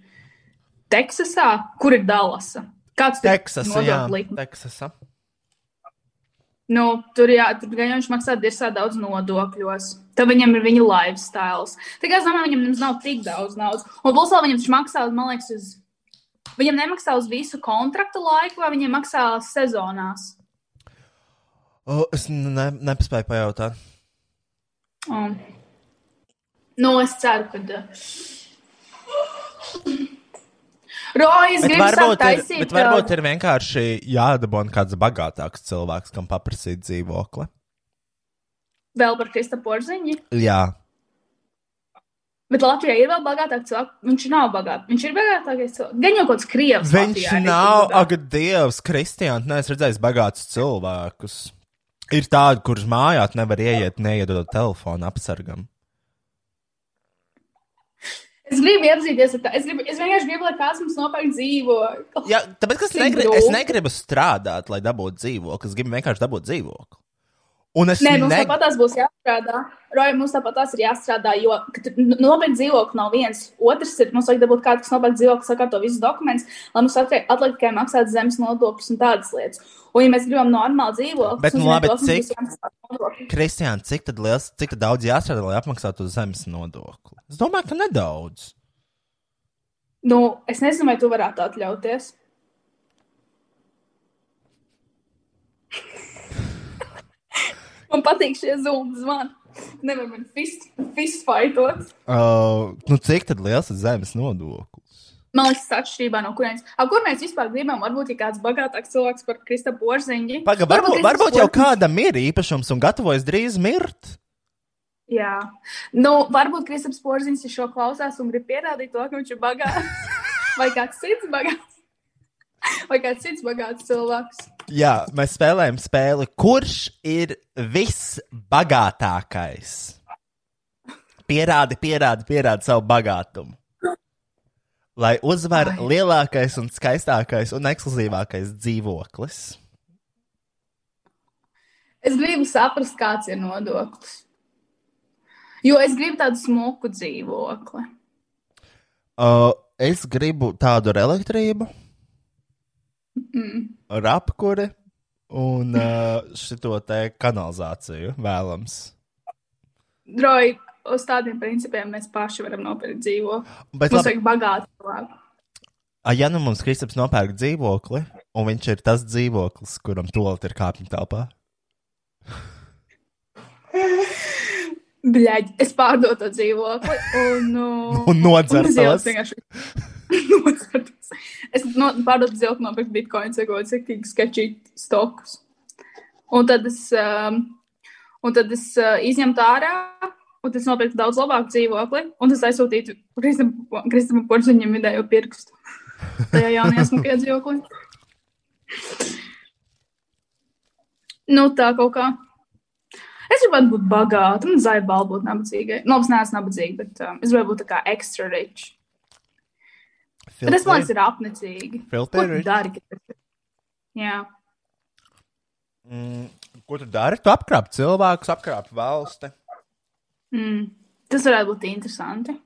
Teksasā, kur ir Dallasa? Kāds tur Teksasā, jā, nodokļu likums? Teksasā. Nu, tur, jā, tur gan viņš maksā diezgan daudz nodokļos. Tad viņam ir viņa lifestyle. Tikai es domāju, viņam nav tik daudz naudas. Un plus vēl viņam maksā, man liekas, uz. Viņam nemaksā uz visu kontraktu laiku, vai viņam maksā sezonās? O, es ne, nepaspēju pajautāt. Um. Nu, es ceru, ka. Rojas Bet grib sākt varbūt, ir, taisīt. bet varbūt ir vienkārši jādabūna kāds bagātāks cilvēks, kam paprasīt dzīvokli. Vēl par Krista Porziņu. Jā, Bet Latvijā ir vēl bagātāk cilvēki. Viņš nav bagāts. Viņš ir bagātākais cilvēks. Gan jau kaut kāds krievs. viņš Latvijā nav, ak, Dievs, Kristiāns, neesmu redzējis bagātus cilvēkus. Ir tādi, kurus mājās nevar ieiet, neiedodot telefonu apsargam. Es gribu iepazīties ar tā. Es, gribu, es vienkārši gribu, lai kāds mums nopērk dzīvokli. Jā, tāpēc es, Cik negri, es negribu strādāt, lai dabūtu dzīvokli. Es gribu vienkārši dabūt dzīvokli. Un es Nē, mums ne- tāpat tās būs jāstrādā. Roja, mums tāpat tās ir jāstrādā, jo kad tu n- nopērk dzīvokli nav viens. Otrs ir, mums vajag dabūt kādu, kas nopērk dzīvokli, sakārto visus dokumentus, lai mums atliek tikai maksāt zemes nodokļus un tādas lietas. Un, ja mēs gribam normāli dzīvokli, Bet, nu, labi, cik-. Kristiāna, cik tad liels, cik tad daudz jāstrādā, lai apmaksātu zemes nodokli? Es domāju, ka nedaudz. Nu, es nezinu, vai tu varētu atļauties. Man patīk šie zūmu zvani. Nevar man fist, fist fightot. Uh, nu, cik tad liels ir zemes nodoklis? Man liekas, tas atšķirībā no kurienes. A, kur mēs vispār gribam? Varbūt ir kāds bagātāks cilvēks par Kristapu Porziņu. Paga, varbūt, varbūt jau kādam ir īpašums un gatavojas drīz mirt. Jā, nu, varbūt Kristaps Porziņš šo klausās un grib pierādīt to, ka viņš ir bagāts. Vai kāds cits bagāts? Vai kāds cits bagāts cilvēks? Jā, mēs spēlējam spēli. Kurš ir visbagātākais? Pierādi, pierādi, pierādi savu bagātumu. Lai uzvar Ai. lielākais, un skaistākais un ekskluzīvākais dzīvoklis. Es gribu saprast, kāds ir nodoklis. Jo es gribu tādu smuku dzīvokli. Uh, es gribu tādu ar elektrību, Mm. ar apkuri un uh, šito te kanalizāciju vēlams. Droji, uz tādiem principiem mēs paši varam nopirkt dzīvokli. Bet Mums labi, vajag bagātu cilvēku. a, ja nu mums Kristaps nopērk dzīvokli, un viņš ir tas dzīvoklis, kuram tolit ir kāpņu telpā, Bļaigi, es pārdotu to dzīvokli un, uh, Un nodzer un tos. es no, pārdotu dzīvokli, nopirkt bitkoinu, sekot, cik tik sketčīt stokus. Un tad es, um, un tad es uh, izņemtu ārā, un tas nopirktu daudz labāku dzīvokli, un tas aizsūtītu Kristam Porziņam vidējo pirkstu. Tajā jaunajā smukajā dzīvoklī. Nu, tā kaut kā. Es gribētu būt bagāta, un zaļa balva būt nabadzīgai. Nu, es neesmu nabadzīga, bet um, es gribētu būt tā kā extra rich. Bet tas man ir apnicīgi. Tas ir? Jā. Mm, ko tu dari? Tu apkrāp cilvēkus, apkrāp valsti. Mm. Tas varētu būt interesanti.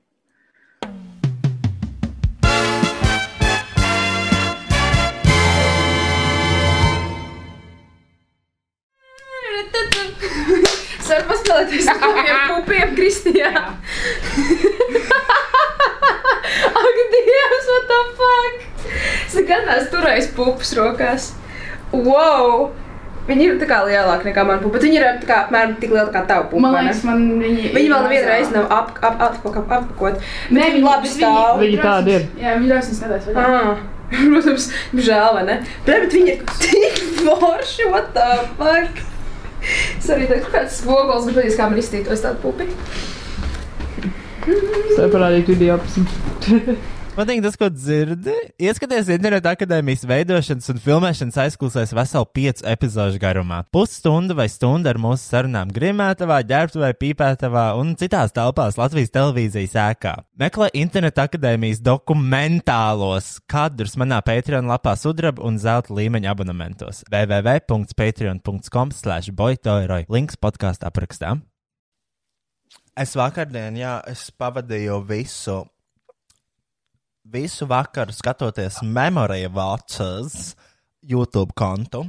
Es varu paspēlēties ar pupiem, Kristijā. Ak, Dievs, what the fuck? Es nekad neesmu turējis pupus rokās. Wow! Viņi ir tā kā lielāki nekā man pupa, bet viņi ir tā kā apmēram tik lieli kā tava pupa. Man liekas, man viņi. Viņi vēl nevienu reizi nav ap, ap, ap, ap, ap, apakot. Nē, viņi labi stāv. Viņi tādi ir. Jā, viņi ļoti skatās. vaļā. Ah, protams, žēl, vai ne? Bet, bet viņi ir tik forši, what the fuck? Es arī tādu kāds spogulis, bet patīs, kā man iztītos tādu pupi. Es tev parādīju video apziņu. Man liekas, tas, ko dzirdi, ieskaties interneta akadēmijas veidošanas un filmēšanas aizklausēs veselu piecu epizodu garumā. Pusstunda vai stunda ar mūsu sarunām Grimētavā, ģērbtuvē, pīpētavā un citās telpās Latvijas televīzijas ēkā. Meklē interneta akadēmijas dokumentālos kadrus manā Patreon lapā sudraba un zelta līmeņa abonementos www.patreon.com slash boytoiroi. Links podkāstu aprakstā. Es vakardien, jā, es pavadīju visu visu vakaru skatoties Memory Watchers YouTube kontu.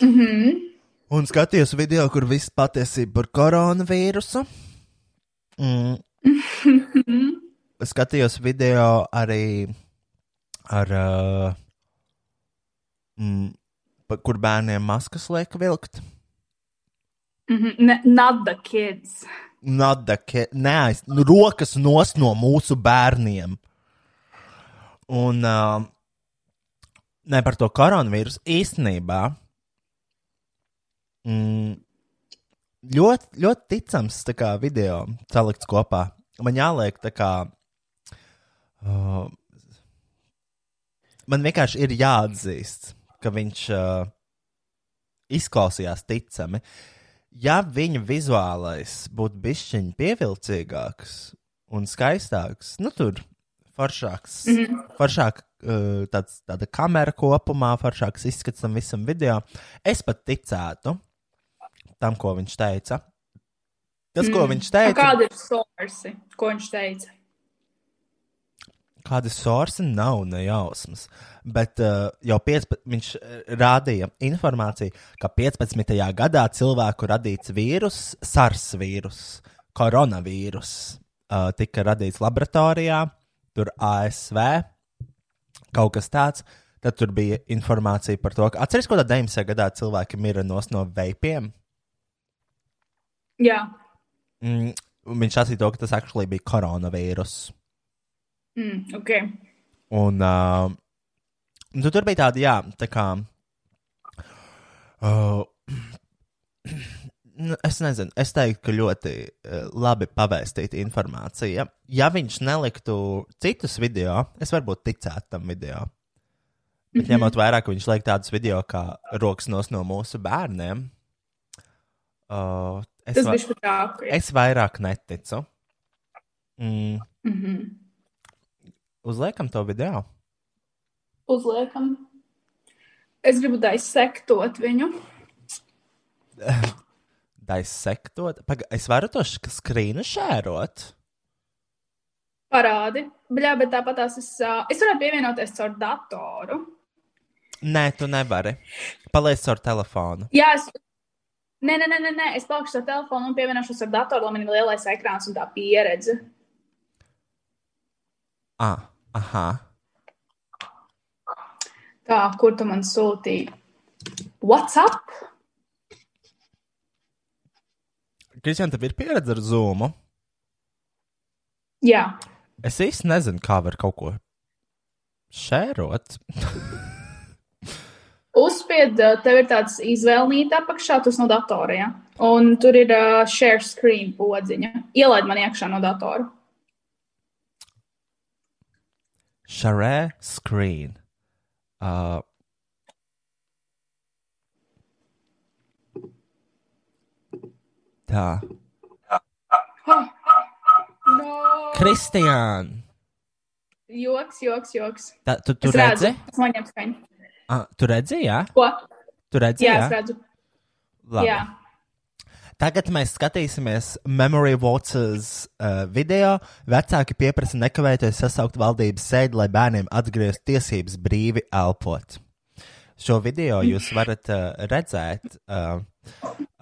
Mm -hmm. Un skatījos video, kur viss patiesība par koronavīrusu. Mm. Es skatījos video arī ar, uh, mm, kur bērniem maskas liek vilkt. Mm -hmm. Not the kids. Nada, ke, neaiz, nu, rokas nos no mūsu bērniem. Un uh, ne par to koronavīrusu īstenībā. Mm, ļoti, ļoti ticams kā video salikts kopā. Man jāliek tā kā. Uh, man vienkārši ir jāatzīst, ka viņš uh, izklausījās ticami. Ja viņa vizuālais būtu bijis pievilcīgāks un skaistāks, nu tur foršāks, mm -hmm. foršāk, uh, tāds, tāda kamera kopumā, foršāks izskats tam visam video, es pat ticētu. tam, ko viņš teica. Tas, ko viņš teica, Kāda ir sorsi? Ko viņš teica? Kāda sorsa nav nejausmas. Bet uh, jau 15, viņš uh, rādīja informāciju, ka 15. gadā cilvēku radīts vīrus, SARS vīrus, koronavīrus, uh, tika radīts laboratorijā, tur ASV, kaut kas tāds. Tad tur bija informācija par to, ka atceries, tādā 90. gadā cilvēki nos no veipiem. Jā. Mm, viņš sacīja to, ka tas actually bija koronavīrus. Mm, ok. Un uh, nu, tur bija tāda, jā, tā kā. Uh, nu, es nezinu, es teiktu, ka ļoti uh, labi pavēstīta informācija. Ja viņš neliktu citus video, es varbūt ticētu tam video. Bet ņemot vērā, ka viņš liek tādus video kā rokas nos no mūsu bērniem, uh, es, va špatāk. es vairāk neticu. Mm, Mm -hmm. Uzliekam to video. Uzliekam. Es gribu daisektot viņu. Daisektot. Paga, es varu to skrīnu šērot. Parādi. Bļā, bet tāpat tās es, ā, es varētu pievienoties caur datoru. Nē, tu nevari. Paliec ar telefonu. Jā, es. Nē, nē, nē, nē, nē. es palikšu ar telefonu un pievienošos ar datoru, lai man ir lielais ekrāns un tā pieredze. Ah, aha. Tā, kur tu man sūtīji? WhatsApp? Kristian, tev ir pieredze ar zūmu. Jā. Es īsti nezinu, kā var kaut ko šērot. Uzspied, tev ir tāds izvēlnīte apakšā, tas no datora, ja? Un tur ir uh, share screen podziņa. Ielaid man iekšā no datora. Share screen. Uh, tā. No. Kristiāna, Joks, joks, joks. tā, tu, tu es redzi? es noņemu skaņu. Ah, tu redzi, jā? Ko? Tu redzi, Jā, jā? es redzu. Labi. Jā. Tagad mēs skatīsimies Memory Watches uh, video. Vecāki pieprasa nekavēties sasaukt valdības sēdi, lai bērniem atgrieztu tiesības brīvi elpot. Šo video jūs varat uh, redzēt. Uh,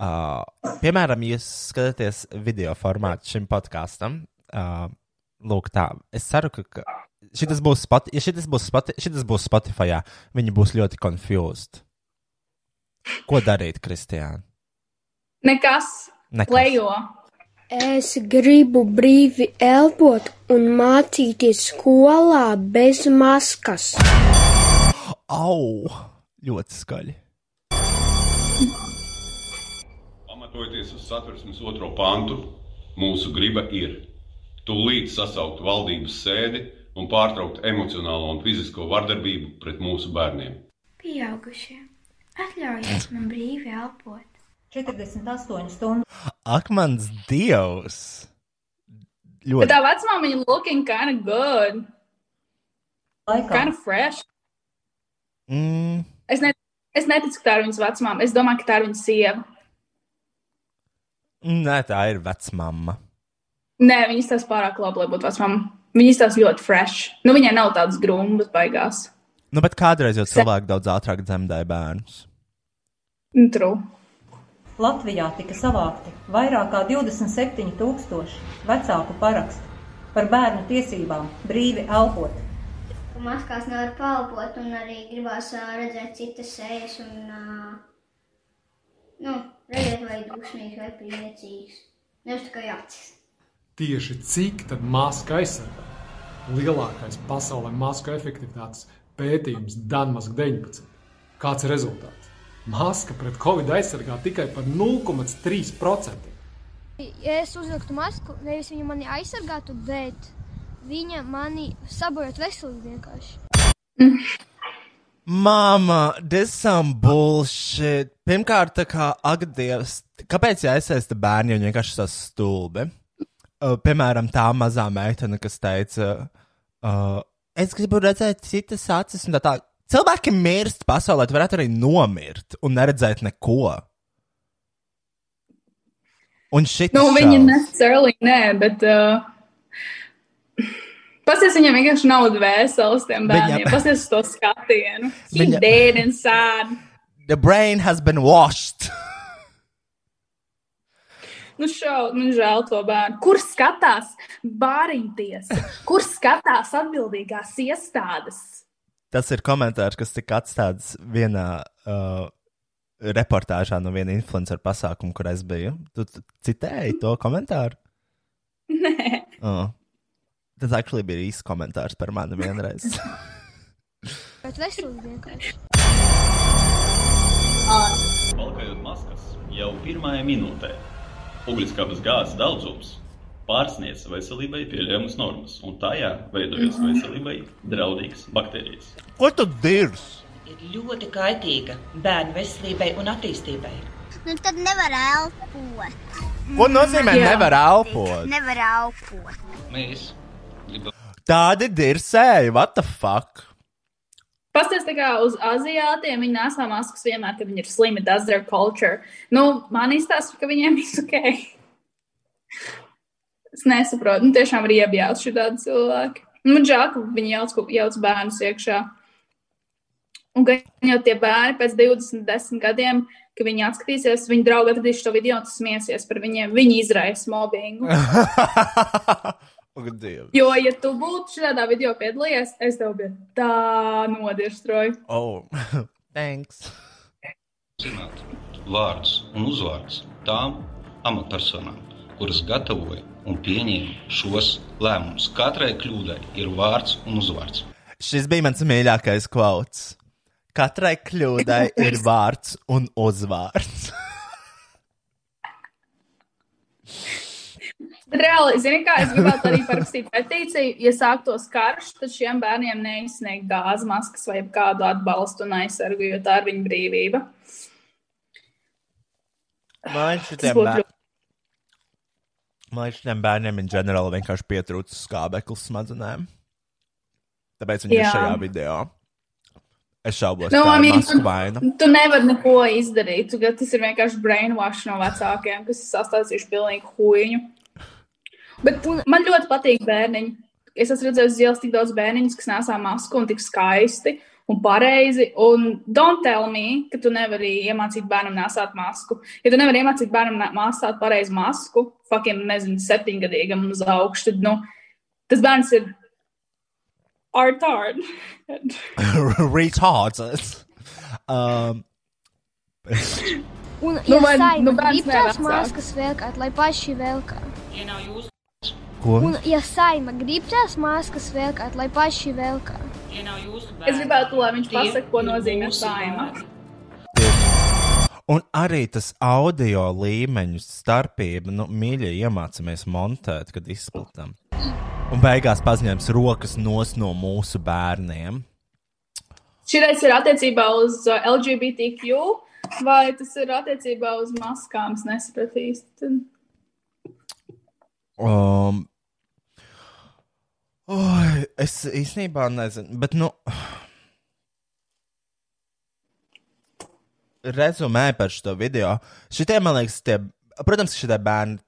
uh, piemēram, jūs skatāties video formātu šim podkāstam. Uh, lūk, tā. Es ceru, ka, šis būs, spot, ja šitas būs, spoti, šitas būs Spotify. Viņi būs ļoti confused. Ko darīt, Kristiāna? Nekas. Nekas. Lejo. Es gribu brīvi elpot un mācīties skolā bez maskas. Au! Ļoti skaļi. Pamatojoties uz satversmes otro pantu, mūsu griba ir tūlīt sasaukt valdības sēdi un pārtraukt emocionālo un fizisko vardarbību pret mūsu bērniem. Pieaugušie, atļaujiet man brīvi elpot. 48 stundu Ak, mans dievs! Bet Ļoti. tā vecmāmiņa viņa looking kind of good. laikā. Kind of fresh. Mm, Es, ne, es neticu, ka tā ir viņas vecmāmiņa. Es domāju, ka tā ir viņas sieva. nē, tā ir vecmāma. Nē, viņa izstāsta pārāk labi, lai būtu vecmāmiņa. Viņa izstāsta ļoti fresh. Nu, viņai nav tādas grumbas baigās. Nu, bet kādreiz jau cilvēki daudz ātrāk dzemdēja bērnus. Nu, True. Latvijā tika savākti vairāk kā 27,000 vecāku parakstu par bērnu tiesībām brīvi elpot. Maskās nevar palpot un arī gribās redzēt citas sejas un, nu, redzēt vai dusmīgs vai priecīgs. Nevis tikai acis. Tieši cik tad maska aizsargā? Lielākais pasaulē masku efektivitātes pētījums Danmask 19. Kāds ir rezultāts? Maska pret covid aizsargā tikai par 0,3%. Ja es uzliktu masku, nevis viņa mani aizsargātu, bet viņa mani sabojātu veselību vienkārši. Mama, this some bullshit. Pirmkārt, tā kā agdievs, kāpēc jāiesaista bērni, viņi vienkārši tas stulbi? Uh, piemēram, tā mazā meitene, kas teica, uh, es gribu redzēt citas acis, un tā tā. Cilvēki mirst pasaulē, tu varētu arī nomirt un neredzēt neko. Un šis Nu, viņi necessarily nē, bet. Uh, Pasties, viņam vienkārši nav dvēseles tiem bērniem. Viņam- Pasties uz to skatienu. He Viņa- dead inside. The brain has been washed. Nu, šau, nu, žēl to bērnu. Kur skatās bāriņtiesa? Kur skatās atbildīgās iestādes? Tas ir komentārs, kas tika atstāts vienā uh, reportāžā no viena influencer pasākuma, kur es biju. Tu tu citēji to komentāru? Nē, Oh. Tas actually bija īsts komentārs par mani vienreiz. Bet veselīgi vienkārši. Valkājot maskas jau pirmajā minūtē, ugunskapis gāzes daudzums pārsniedz veselībai pieļaujamas normas, un tajā veidojas veselībai draudīgas baktērijas. Ko tu dirzi? ir ļoti kaitīga bērnu veselībai un attīstībai. Nu, tad nevar elpot. Ko nozīmē Jā. nevar elpot? Nevar elpot. Mēs gribam. Tādi dirsēji, what the fuck? Pasties tā kā uz aziātiem, viņi nesā maskas vienmēr, kad viņi ir slimi, tas ir culture. Nu, man izstāsta, ka viņiem viss ok. Es nesaprotu, nu tiešām ir iebjāts šī tādi cilvēki. Man žēl, ka viņi jauc, jauc bērnus iekšā. Un ka jau tie bērni pēc 20, 10 gadiem, kad viņi atskatīsies, viņi draugi atradīs šo video un tas smiesies par viņiem. Viņi izraisa mobbingu. Jo, ja tu būtu šādā video piedalījies, es tev biju tā nodirstroju. Oh, thanks. Zināt vārdus un uzvārdus tām amatpersonām, kuras gatavoja un pieņēma šos lēmumus. Katrai kļūdai ir vārds un uzvārds. Šis bija mans mīļākais kvots. Katrai kļūdai ir vārds un uzvārds. Reāli, zini, kā es gribētu arī parakstīt petīciju, ja sāktos karš, tad šiem bērniem neizsniegt gāzes maskas vai kādu atbalstu un aizsargu, jo tā ir viņu brīvība. Man Tas šitiem, bēr... Man šitiem bērniem in ģenerāli vienkārši pietrūcis skābeklis smadzenēm. Tāpēc viņi ir Jā. šajā video. Es šaubos, Nu, ka tā I ir mean, masku vaina. tu, tu nevari neko izdarīt. Tu, tas ir vienkārši brainwash no vecākiem, kas ir sastāstījuši pilnīgi huīņu. Bet man ļoti patīk bērniņi. Es esmu redzējis uz ielas tik daudz bērniņus, kas nesā masku un tik skaisti un pareizi. Un don't tell me, ka tu nevari iemācīt bērnam nesāt masku. Ja tu nevari iemācīt bērnam ne- nesāt pareizi masku, fucking, nezinu, septiņgadīgam uz augšu, tad, nu, tas bērns ir retard. Retarded. Um, Un, Nu, ja vai- saima nu, grib tās maskas velkāt, lai paši velkā. ko? Un, ja saima grib tās maskas velkāt, lai paši velkā. Es gribētu, lai viņš pasaka, ko nozīmē saima. Un arī tas audio līmeņu starpība, nu, mīļie, iemācāmies montēt, kad izplatām. Un beigās paziņojums rokas nos no mūsu bērniem. Šitais ir attiecībā uz uh, LGBTQ, vai tas ir attiecībā uz maskām? Es nesapratu īsti. Um, oi, es īstenībā nezinu, bet, nu, rezumē par šo video. Šitie, man liekas, tie, protams, šitie bērni.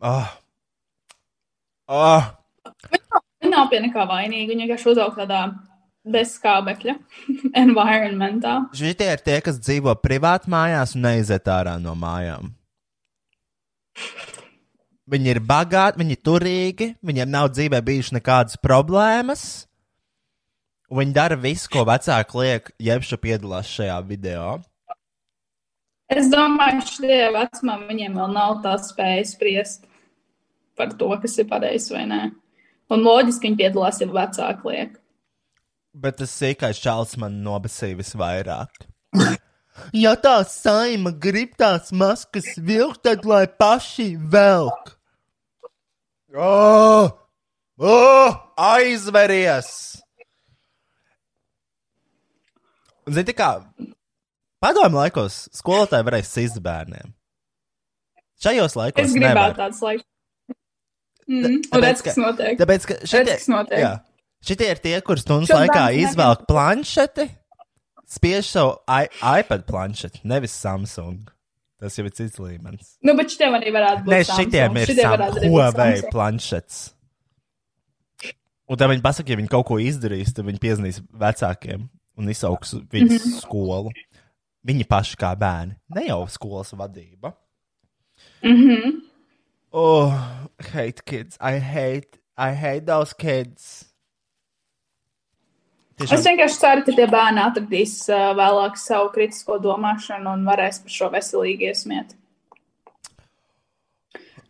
Oh, oh, Viņa nav pie nekā vainīga. Viņa vienkārši uzaug tādā bezskābekļa environmentā. šitie ir tie, kas dzīvo privāti mājās un neiziet ārā no mājām. Viņi ir bagāti, viņi ir turīgi, viņiem nav dzīvē bijušas nekādas problēmas. un Viņi dara visu, ko vecāki liek, jebšu piedalās šajā video. Es domāju, ka šajā vecumā viņiem vēl nav tā spēja spriest par to, kas ir pareizi vai nē. Un loģiski viņi piedalās, ja vecāki liek. Bet tas sīkais čalis man nobasīja visvairāk. Ja tā saima grib tās maskas vilkt, tad lai paši velk. Oh! Oh! Aizveries! Un, Zini, kā padomju laikos skolotāji varēja sist bērniem. Šajos laikos Es nevar. gribētu tāds laiks. Mm, un Tāpēc, ka-. Tāpēc, ka šitie, jā, šitie ir tie, kurus stundas laikā izvelk planšeti, spiež savu iPad planšeti, nevis Samsung. Tas jau ir cits līmenis. Nu, bet šitiem arī varētu būt. Nē, Samsung. šitiem ir Šitiem Huawei Samsung. planšets. Un tad viņi pasaka, ja viņi kaut ko izdarīs, tad viņi piezīmēs vecākiem un izsauks viņu Mhm. skolu. Viņi paši kā bērni, ne jau skolas vadība. Mhm. Oh, hate kids. I hate, I hate those kids. Es vienkārši ceru, ka tie bērni atradīs uh, vēlāk savu kritisko domāšanu un varēs par šo veselīgi iesmiet.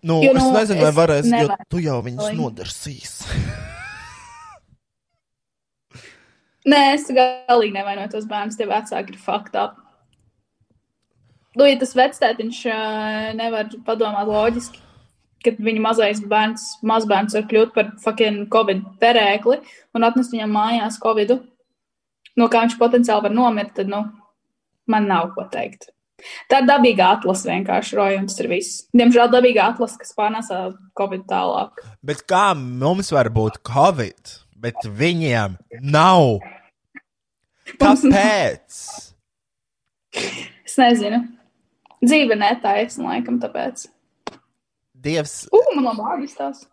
Nu, Jo, es nu, nezinu, vai es varēs, jo nevaru. tu jau viņus Lai- nodarsīs. Nē, es galīgi nevainoju tos bērnus, tie vecāki ir fucked up. Nu, ja tas vectētiņš uh, nevar padomāt loģiski, kad viņa mazais bērns, mazbērns var kļūt par fucking covid perēkli un atnest viņam mājās covidu, no kā viņš potenciāli var nomirt, tad, nu, man nav ko teikt. Tā ir dabīga atlase vienkārši, tas ir viss. Diemžēl dabīga atlase, kas pārnēsā covid tālāk. Bet kā mums var būt covid, bet viņiem nav? Kāpēc? Es nezinu. Dzīve netaisna, laikam, tāpēc. Dievs. Ugh, man labi vārdi stāsta.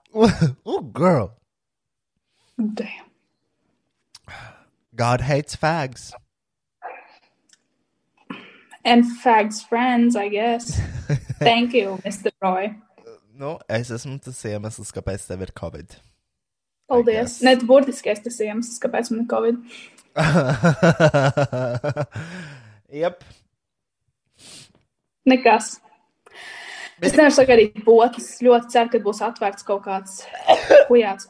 oh, girl. Damn. God hates fags. And fags friends, I guess. Thank you, Mr. Roy. Nu, es esmu tas iemesls, kāpēc tev ir covid. Paldies. Ne, tu burtiski esi tas iemesls, kāpēc man ir covid. Jep. Nekas. Es nevaru sagaidīt potes. Ļoti ceru, ka būs atvērts kaut kāds kujāts.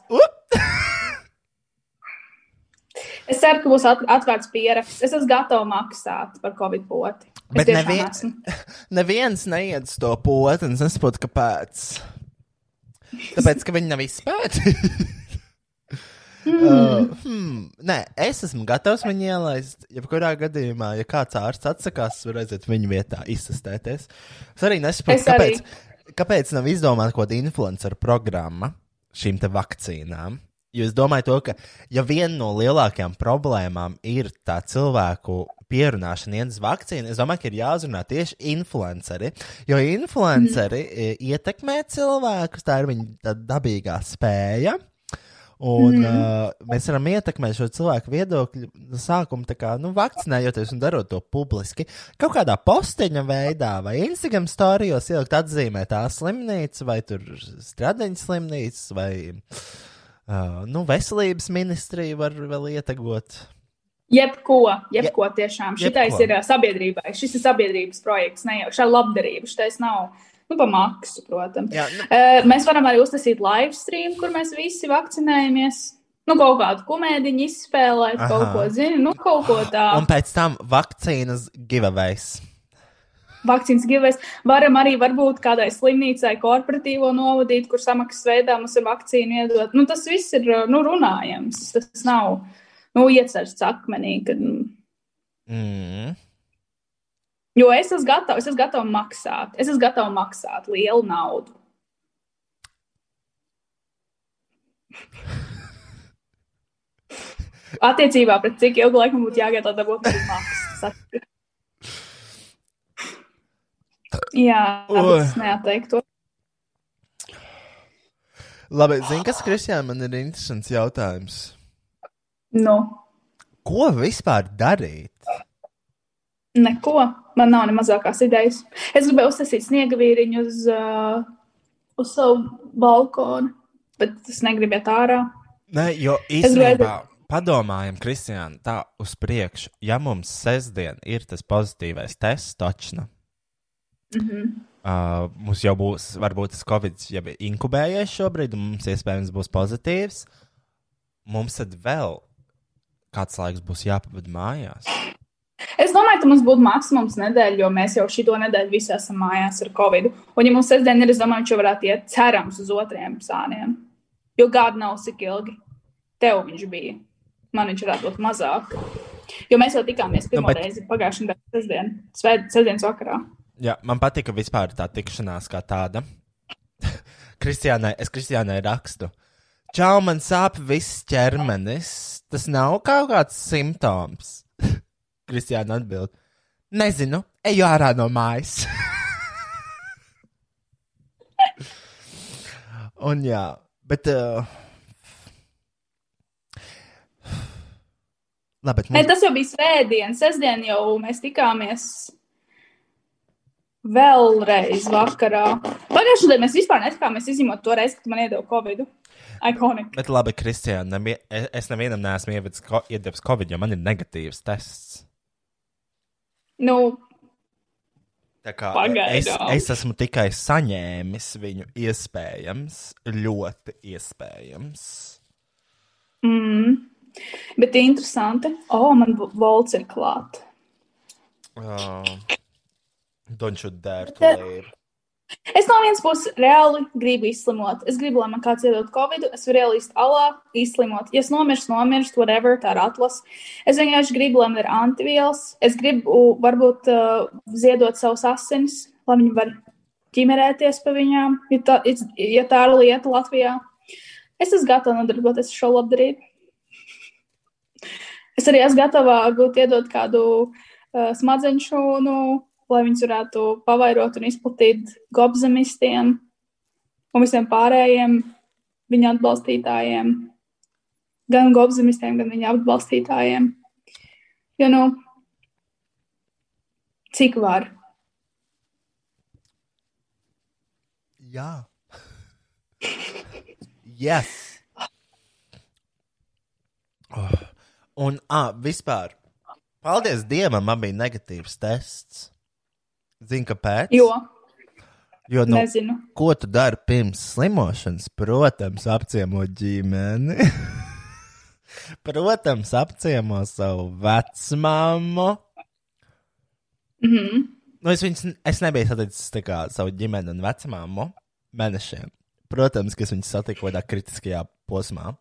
Es ceru, ka būs at atvērts pieraksts. Es esmu gatava maksāt par covid poti. Es Bet nevien, neviens neiet uz to potu, un es nesaprotu, kāpēc. Tāpēc, ka viņi nav izspēti. uh, hmm, nē, es esmu gatavs viņu ielaist. Jebkurā gadījumā, ja kāds ārsts atsakās, var aiziet viņu vietā, izsastēties. Es arī nesaprotu, Es arī. kāpēc, kāpēc nav izdomāta kaut kāda influencer programma šīm te vakcīnām. Jo es domāju, to, ka ja viena no lielākajām problēmām ir tā cilvēku pierunāšana iet uz vakcīnu, es domāju, ka ir jāuzrunā tieši influenceri. Jo influenceri mm. ietekmē cilvēkus, tā ir viņa tā dabīgā spēja. Un mm. Uh, mēs varam ietekmēt šo cilvēku sākuma, tā kā nu, vakcinējoties un darot to publiski. Kaut kādā posteņa veidā, vai Instagram storijos ielikt atzīmē tā slimnīca, vai tur stradiņa slimnīca, vai uh, nu, veselības ministrija var vēl ietekmēt. Jebko, jebko tiešām. Šitais Jebko. ir ā, sabiedrībai. Šis ir sabiedrības projekts, ne jau šā labdarība. Šitais nav, nu, pa maksu, protams. Jā, nu, mēs varam arī uztaisīt live stream, kur mēs visi vakcinējamies. Nu, kaut kādu komēdiņu izspēlēt, Aha. kaut ko zinu, nu, kaut ko Un tādu. pēc tam vakcīnas giveaways. Vakcīnas giveaways. Varam arī varbūt kādai slimnīcai korporatīvo novadīt, kur samaksas veidā mums ir vakcīna iedot. Nu, tas viss ir, nu, runājams. Tas nav, nu, iecerts akmenī, kad, Mm. Jo es esmu gatavs, es esmu gatavs maksāt. Es esmu gatavs maksāt lielu naudu. Attiecībā pret cik ilgu laiku man būtu jāgaida, lai dabūtu maksas. Jā, tas neatteiktu. Labi, zini, kas Kristijā man ir interesants jautājums. Nu, Ko vispār darīt? Neko. Man nav ne mazākās idejas. Es gribēju uztaisīt sniega vīriņu uz, uh, uz savu balkonu, bet es negribu iet ārā. Nē, jo īstenībā padomājam, Kristija, tā uz priekšu. Ja mums sestdien ir tas pozitīvais tests, točna, Mhm. uh, mums jau būs, varbūt tas covid jau ir inkubējies šobrīd, un mums iespējams būs pozitīvs. Mums tad vēl kāds laiks būs jāpavada mājās. Es domāju, ka mums būtu maksimums nedēļa, jo mēs jau šito nedēļu visi esam mājās ar covid. Un, ja mums sestdien ir, es domāju, viņš jau varētu iet cerams uz otriem sāniem. Jo gada nav cik ilgi. Tev viņš bija. Man viņš varētu būt mazāk. Jo mēs jau tikāmies pirmo Nu, nu, bet- reizi pagājušajā gadā, sestdien, sestdienas vakarā. Jā, man patika vispār tā tikšanās kā tāda. Kristiānai, es Kristiānai rakstu. Čau, man sāp viss ķermenis. Tas nav kaut kāds simptoms. Kristiāna atbild: Nezinu, eju ārā no mājas. Un jā, bet. Uh, Labi, mums... ne, tas jau bija svētdiena. Sestdien jau mēs tikāmies vēlreiz vakarā. Pagājušajā gadā mēs vispār netikāmies, izņemot to reizi, kad man iedeva Covid. Iconic. Bet labi, Kristija, es nevienam neesmu iedevis Covid, jo man ir negatīvs tests. Nu, kā es, es esmu tikai saņēmis viņu, iespējams, ļoti iespējams. mm, bet interesanti. O, oh, man vo- volts ir klāt. Uh, don't you dare to leave. Es no vienas puses reāli gribu izslimot. Es gribu, lai man kāds iedod covid, es varu ielīst alā, izslimot. Ja es nomirstu, nomirstu, whatever, tā ir atlas. Es vienkārši gribu, lai man ir antivielas. Es gribu, varbūt, uh, ziedot savus asinis, lai viņi var ķimerēties pa viņām, ja tā, ja tā ir lieta Latvijā. Es esmu gatava nodarboties ar šo labdarību. Es arī esmu gatava varbūt iedot kādu uh, smadzeņu šūnu, lai viņus varētu pavairot un izplatīt gobzemistiem un visiem pārējiem viņa atbalstītājiem. Gan gobzemistiem, gan viņa atbalstītājiem. Jo, nu, cik var? Jā. yes. Oh. Un, ah, vispār, paldies Dievam, man bija negatīvs tests. Zini, kāpēc? Jo, Jo, nu, Nezinu. ko tu dari pirms slimošanas? Protams, apciemo ģimeni. Protams, apciemo savu vecmāmu. Mhm. Nu, es, viņas, es nebiju saticis kā savu ģimeni un vecmāmu mēnešiem. Protams, ka es viņus satiku kādā kritiskajā posmā.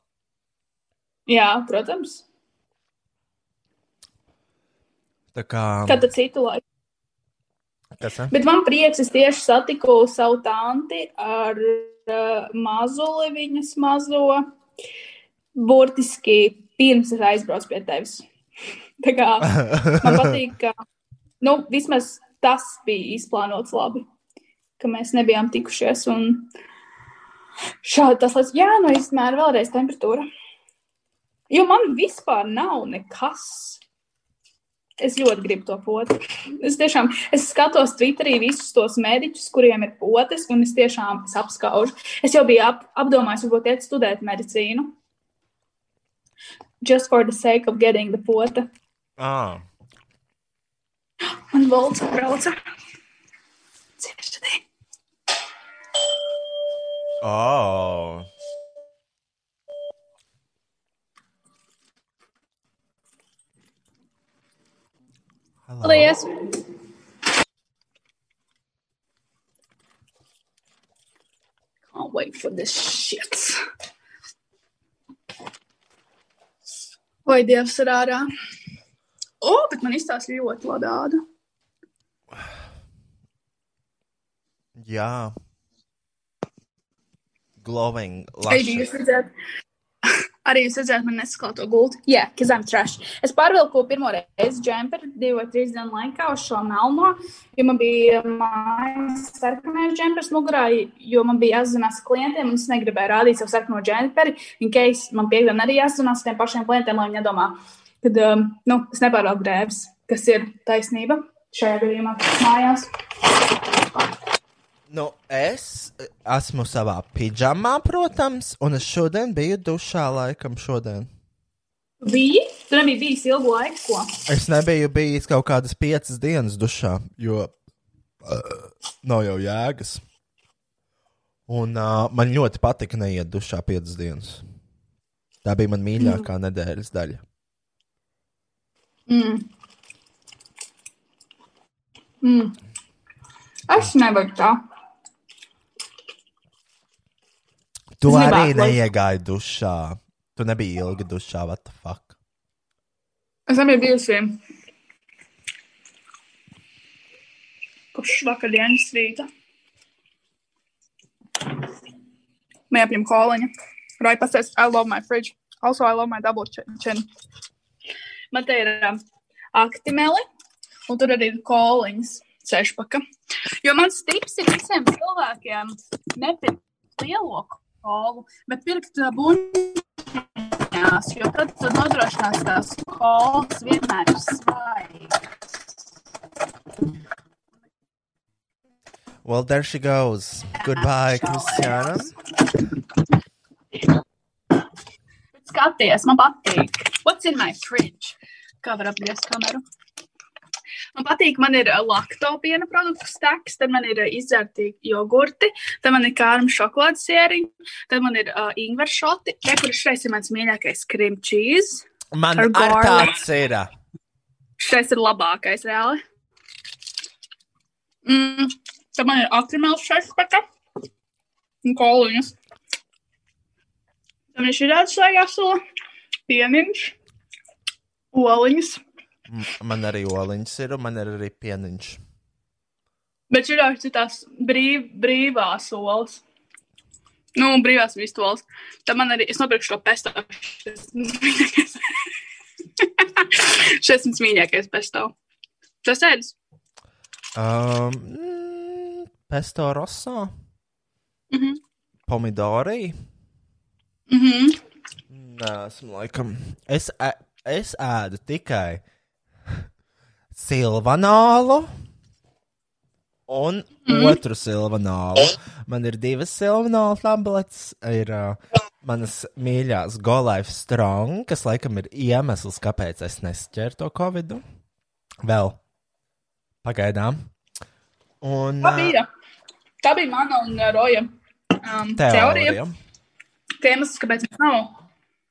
Jā, protams. Tā kā. Kāda citu laiku. Kas? Bet man prieks, es tieši satiku savu tanti ar uh, mazuli, viņas mazo. Burtiski pirms es aizbraucu pie tevis. Tā kā man patīk, ka nu, vismaz tas bija izplānots labi, ka mēs nebijām tikušies. Un šādi tas liekas, jā, nu izmēra vēlreiz temperatūra. Jo man vispār nav nekas. Es ļoti gribu to potu. Es tiešām es skatos Twitterī visus tos mediķus, kuriem ir potes, un es tiešām es apskaužu. Es jau biju ap, apdomājis, varbūt iet studēt medicīnu. Just for the sake of getting the pota. Ah, Man valsts brauca. Ciešķi. oh. Hello. Paldies! Can't wait for this shit. Vai Dievs ir ārā? O, bet man izstāsta ļoti ladāda. Jā. Glowing. Arī jūs redzat, arī jūs redzat, man nesklāto gultu. Jā, yeah, because I'm trash. Es pārvilku pirmo reizi džemperi divu vai trīs dienu laikā uz šo melno, jo man bija mājas sarkanais džempers mugurā, jo man bija jāsazinās ar klientiem, un es negribēju rādīt savu sarkano džemperi, in case man piekdien arī jāsazinās ar tiem pašiem klientiem, lai viņi nedomā, kad, um, nu, es nepārvalku drēbes, kas ir taisnība šajā gadījumā mājās. Nu, es esmu savā pidžamā, protams, un es šodien biju dušā, laikam, šodien. Bija? Tur nebija bijis ilgu laiku, ko? Es nebiju bijis kaut kādas piecas dienas dušā, jo uh, nav jau jēgas. Un uh, man ļoti patika neiet dušā piecas dienas. Tā bija man mīļākā mm. nedēļas daļa. Mm. Mm. Es nevaru tā. Tu Es arī lai- neiegāji dušā. Tu nebiji ilgi dušā, what the fuck. Es nebiju bijusi kopš vakardienas rīta. Jāpņem koliņa. Right, pasties, I love my fridge. Also, I love my double chi- chin. Man te ir um, aktimeli, un tur arī ir koliņas sešpaka. Jo mans tips ir visiem cilvēkiem nepirkt lieloku. Kolu, bet pirkt uh, buļbuļsaktas, jo tad tu nodrošinās tās kolas vienmēr ir svaigas. Well, there she goes. Goodbye, Kristiāna. Skaties, man patīk. What's in my fridge? Kā var apgriezt kameru? Man patīk, man ir ā, laktopiena produktu steks, tad man ir ā, izdzerti jogurti, tad man ir kārma šokolādes sieriņi, tad man ir uh, ingver šoti, te, kurš šeit ir mans mīļākais cream cheese. Man ar ar tāds ir. Šis ir labākais, reāli. Mm, tad man ir akrimēls šefpeka un koliņas. Tad man ir šī tāds svaigā sula, pieniņš, oliņas. Man arī oliņas ir, un man ir arī pieniņš. Bet šī ir tās brīv, brīvās olas. Nu, brīvās vistolas. Tad man arī, es nopirku šo pesto. Šis mans mīļākais. Pesto. Tas ēdis. Um, mm, pesto rosso, Mhm. pomidori. Mhm. Nē, esmu laikam. Es, ē- es ēdu tikai silvanālu un Mhm. otru silvanālu. Man ir divas silvanālu tabletes. Ir uh, manas mīļākās Golife Strong, kas laikam ir iemesls, kāpēc es nesķēru to covidu. Vēl pagaidām. Un, Tā bija. Tā bija mana un Roja um, teorija. teorija. Iemesls, kāpēc mums nav,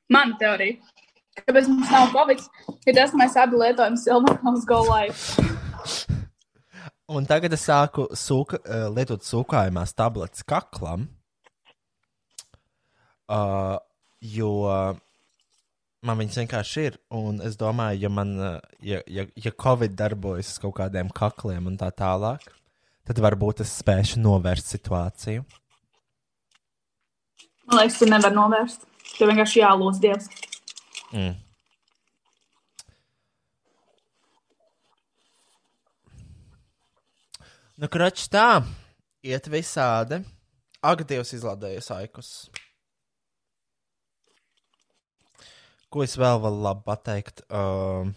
mana teorija, kāpēc mums nav Covid, ir tas, ka mēs abi lietojam Silvanovas Go Life. Un tagad es sāku sūka, uh, lietot sūkājumās tabletes kaklam, uh, jo man viņas vienkārši ir. Un es domāju, ja man, uh, ja, ja, ja Covid darbojas uz kaut kādiem kakliem un tā tālāk, tad varbūt es spēšu novērst situāciju. Man liekas, tu nevar novērst. Tev vienkārši jālūdz Dievs. Mm. Nu, kračs tā, iet visādi. Ak, Dievs, izlādējies aikus. Ko es vēl varu labi pateikt? Uh,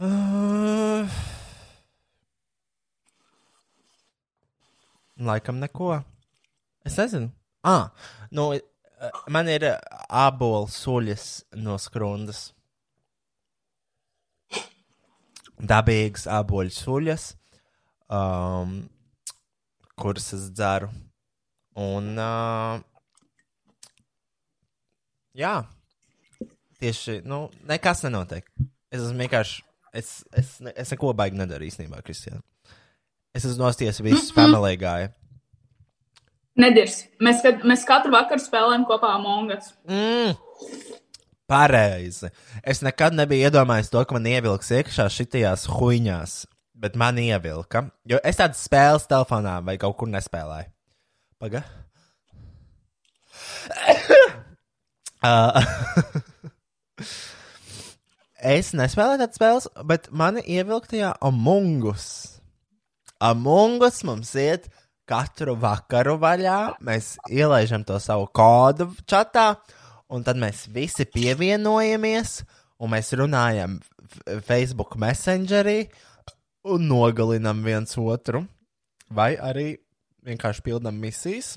uh, laikam neko. Es nezinu. Ah, nu, man ir eh, ābola suļas no skrundas. Dabīgas āboļu suļas, um, kuras es dzeru. Un, uh, jā, tieši, nu, nekas nenotiek. Es esmu vienkārši, es, es, es neko baigi nedaru īstenībā, Kristiāna. Es esmu nostājies visus family gāju. Nedirs. Mēs, mēs katru vakaru spēlējam kopā Mongas. Mm. Pareizi. Es nekad nebiju iedomājies to, ka man ievilks iekšā šitajās huīņās, bet man ievilka. Jo es tādas spēles telefonā vai kaut kur nespēlēju. Paga. uh, es nespēlēju tādas spēles, bet mani ievilka tajā Amungus. Amungus mums iet katru vakaru vaļā. Mēs ielaižam to savu kodu čatā, un tad mēs visi pievienojamies, un mēs runājam Facebook Messengerī un nogalinam viens otru, vai arī vienkārši pildām misijas.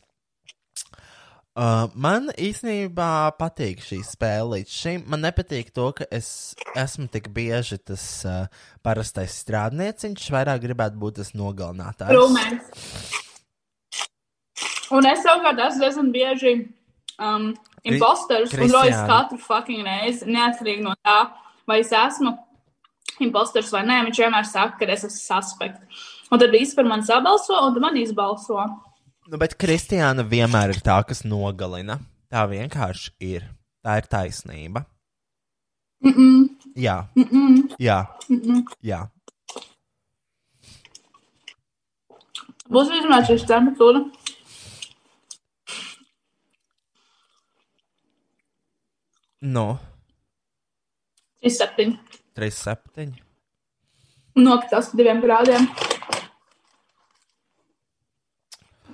Uh, man īstenībā patīk šī spēle līdz šim. Man nepatīk to, ka es esmu tik bieži tas uh, parastais strādnieciņš. Vairāk gribētu būt tas nogalinātājs. Rūmēs. Un es savukārt esmu diezgan bieži um, imposters un rojas katru fucking reizi, neatkarīgi no tā, vai es esmu imposters vai nē. Viņš vienmēr saka, ka es esmu suspekts. Un tad visi par mani sabalso, un man izbalso. Nu, bet Kristiāna vienmēr ir tā, kas nogalina. Tā vienkārši ir. Tā ir taisnība. Mm -mm. Jā, Mm -mm. jā, Mm -mm. jā. Būs izrunāts šis temperatūra. No 37. 37. Un nokritās par diviem grādiem.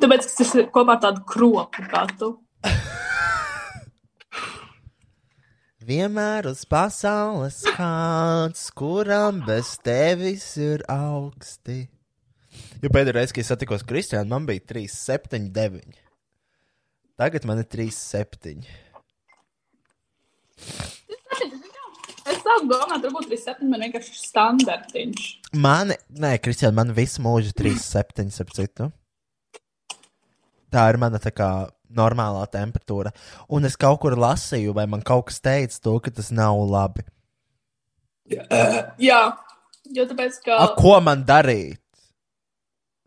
Tāpēc, tas ir kopā ar tādu kropu kā tu. Vienmēr uz pasaules kāds, kuram bez tevis ir augsti. Jo pēdējā reizē, kad es satikos Kristiānu, man bija 3, 7, 9. Tagad man ir 3, 7. Es sāku domāt, varbūt 37 man vienkārši ir standartiņš. Man, nē, Kristiāna, man visu mūžu 3, 7, 7. Tā ir mana tā kā normālā temperatūra. Un es kaut kur lasīju, vai man kaut kas teica to, ka tas nav labi. Jā, jo tāpēc, ka. A, ko man darīt?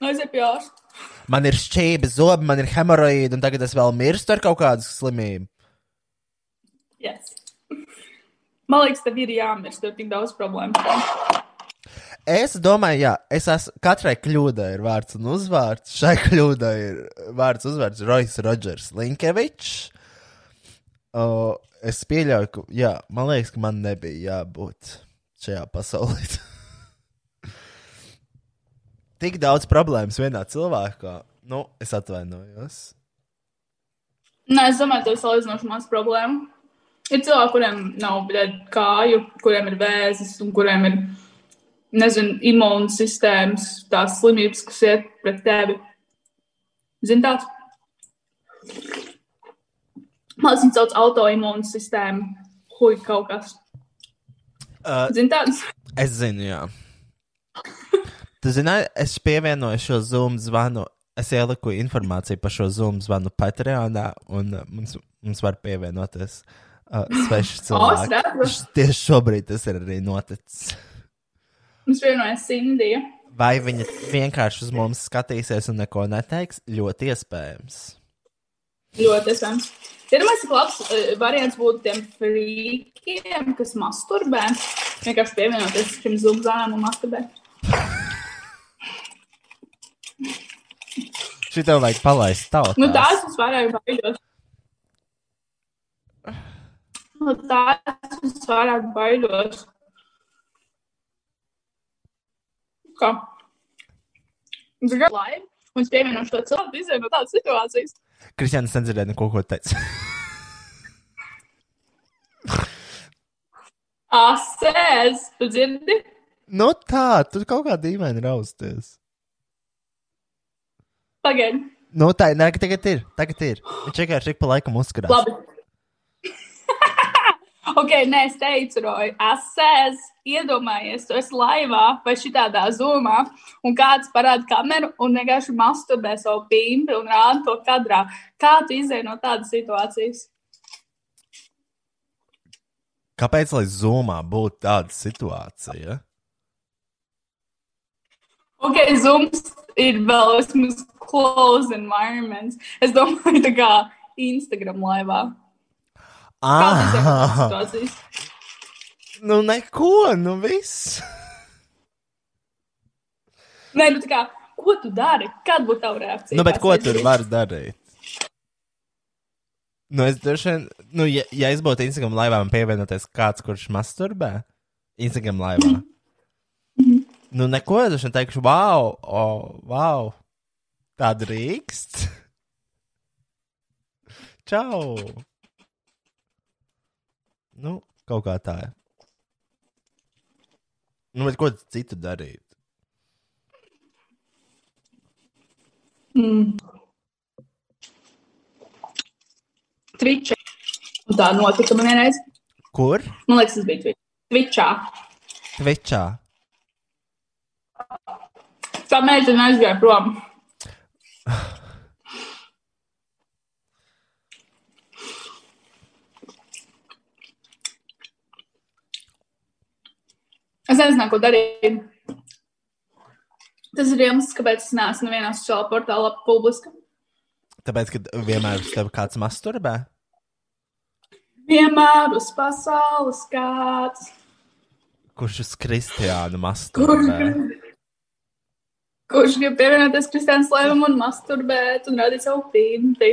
Nu, aiziet pie ārsta. Man ir šķība, zobi, man ir hemorroīdi, un tagad es vēl mirstu ar kaut kādu slimību. Yes. Man liekas, tev ir jāmirst, tev ir tik daudz problēmu. Es domāju, jā, es esmu. Katrai kļūdai ir vārds un uzvārds. Šai kļūdai ir vārds un uzvārds Rojas Rodžers Linkevičs. Uh, es pieļauju, ka, jā, man liekas, ka man nebija jābūt šajā pasaulē. Tik daudz problēmas vienā cilvēkā. Nu, es atvainojos. Nē, es domāju, tev ir salīdzinoši maz problēmu. Ir cilvēki, kuriem nav bļed, kāju, kuriem ir vēzis un kuriem ir, nezinu, imūnas sistēmas, tās slimības, kas iet pret tevi. Zini tāds? Man liekas, viņi sauc autoimūnas sistēmu. Hui, kaut kas. Uh, Zini tāds? es zinu, jā. Tu zini, es pievienoju šo Zoom zvanu. Es ieliku informāciju par šo Zoom zvanu Patreonā, un uh, mums, mums var pievienoties uh, cilvēki. redzu. Š- Tieši šobrīd tas ir arī noticis. Mums vienojas Sindija. Vai viņa vienkārši uz mums skatīsies un neko neteiks? Ļoti iespējams. Ļoti iespējams. Pirmais labs uh, variants būtu tiem frīkiem, kas masturbē. Vienkārši pievienoties šim zubzānam un masturbē. Šitā vajag palaist tautā. Nu, tās es vairāk baidos. Tās es vairāk baidos. Kā? Gribu laivu, un es pievienošu to cilvēku, izēju no tādas situācijas. Kristiāns nedzirdēja neko, ko teica. Asēs, tu dzirdi? nu tā, tu kaut kā dīvaini rausties. Pagaid, Nu tā, nē, tagad ir. Tagad ir. Viņš vienkārši ik pa laikam uzskatās. labi. Ok, nē, es teicu, Roja, asēs, iedomājies, tu esi laivā vai šitādā zumā, un kāds parāda kameru un vienkārši masturbē savu pimpi un rāda to kadrā. Kā tu izēji no tādas situācijas? Kāpēc, lai zumā būtu tāda situācija? Ok, Zooms ir vēl vismaz closed environments. Es domāju, tā kā Instagram laivā. Ah, nu neko, nu viss. Nē, nu tā kā, ko tu dari? Kāda būtu tava reakcija? Nu, bet ko tur var darīt? Nu, es droši vien, nu, ja, ja es būtu Instagram laivā un pievienoties kāds, kurš masturbē Instagram laivā, nu, neko, es droši vien teikšu, wow, oh, wow, tā drīkst. Čau! Nu, kaut kā tā. Nu, bet ko citu darīt? Mm. Twitch. Un tā notika man vienreiz. Kur? Man liekas, tas bija Twitch. Twitchā. Twitchā. Tā meitene aizgāja prom. Es nezinu, ko darīt. Tas ir iemesls, kāpēc es neesmu nevienā sociālā portālā publiska. Tāpēc, ka vienmēr uz tevi kāds masturbē. Vienmēr uz pasaules kāds. Kurš uz Kristiānu Kurš masturbē? grib, kurš grib pievienoties Kristiānas lēmumam un masturbēt un radīt savu pīnti?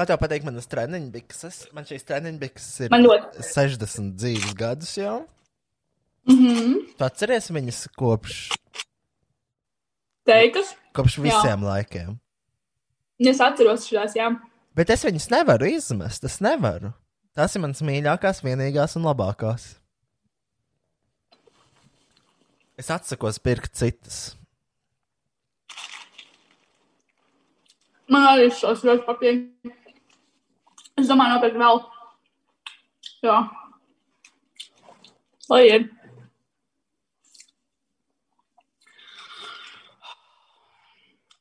Kā tev pateikt, manas treniņu bikses? Man šīs treniņu bikses ir Man ļoti. 60 dzīves gadus jau. Mhm. Tu atceries viņas kopš Teikas? Kopš Jā. visiem laikiem. Es atceros šīs, jā. Bet es viņus nevaru izmest. Es nevaru. Tas ir mans mīļākās, vienīgās un labākās. Es atsakos pirkt citas. Man arī šos ļoti patīk. Es domāju, nopirkt vēl. Jā. Lai ir.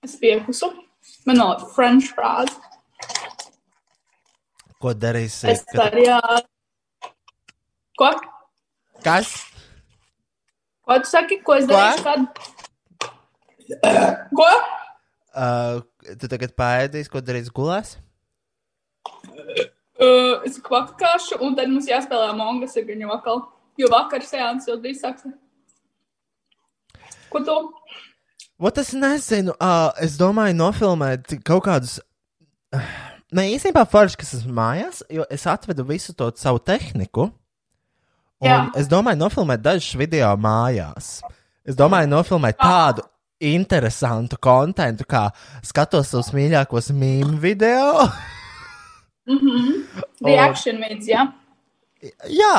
Es piekusu. Man vēl ir French fries. Ko darīsi? Es arī, jā. Ko? Kas? Ko tu saki? Ko es Ko? darīšu? Kad? Ko? Uh, tu tagad pēdīs, ko darīs gulēs? Uh, es kvakāšu, un tad mums jāspēlē mongas ar viņu vakar. Jo vakar sēns jau drīz sāks. Ko tu? Ot, es nezinu, uh, es domāju, nofilmēt kaut kādus. Ne īstenībā forši, kas esmu mājās, jo es atvedu visu to savu tehniku. Un Jā. es domāju, nofilmēt dažus video mājās. Es domāju, nofilmēt tādu interesantu kontekstu, kā skatos savus mīļākos mīmīmu video. Mhm. Un- Reaction vids, jā. Jā,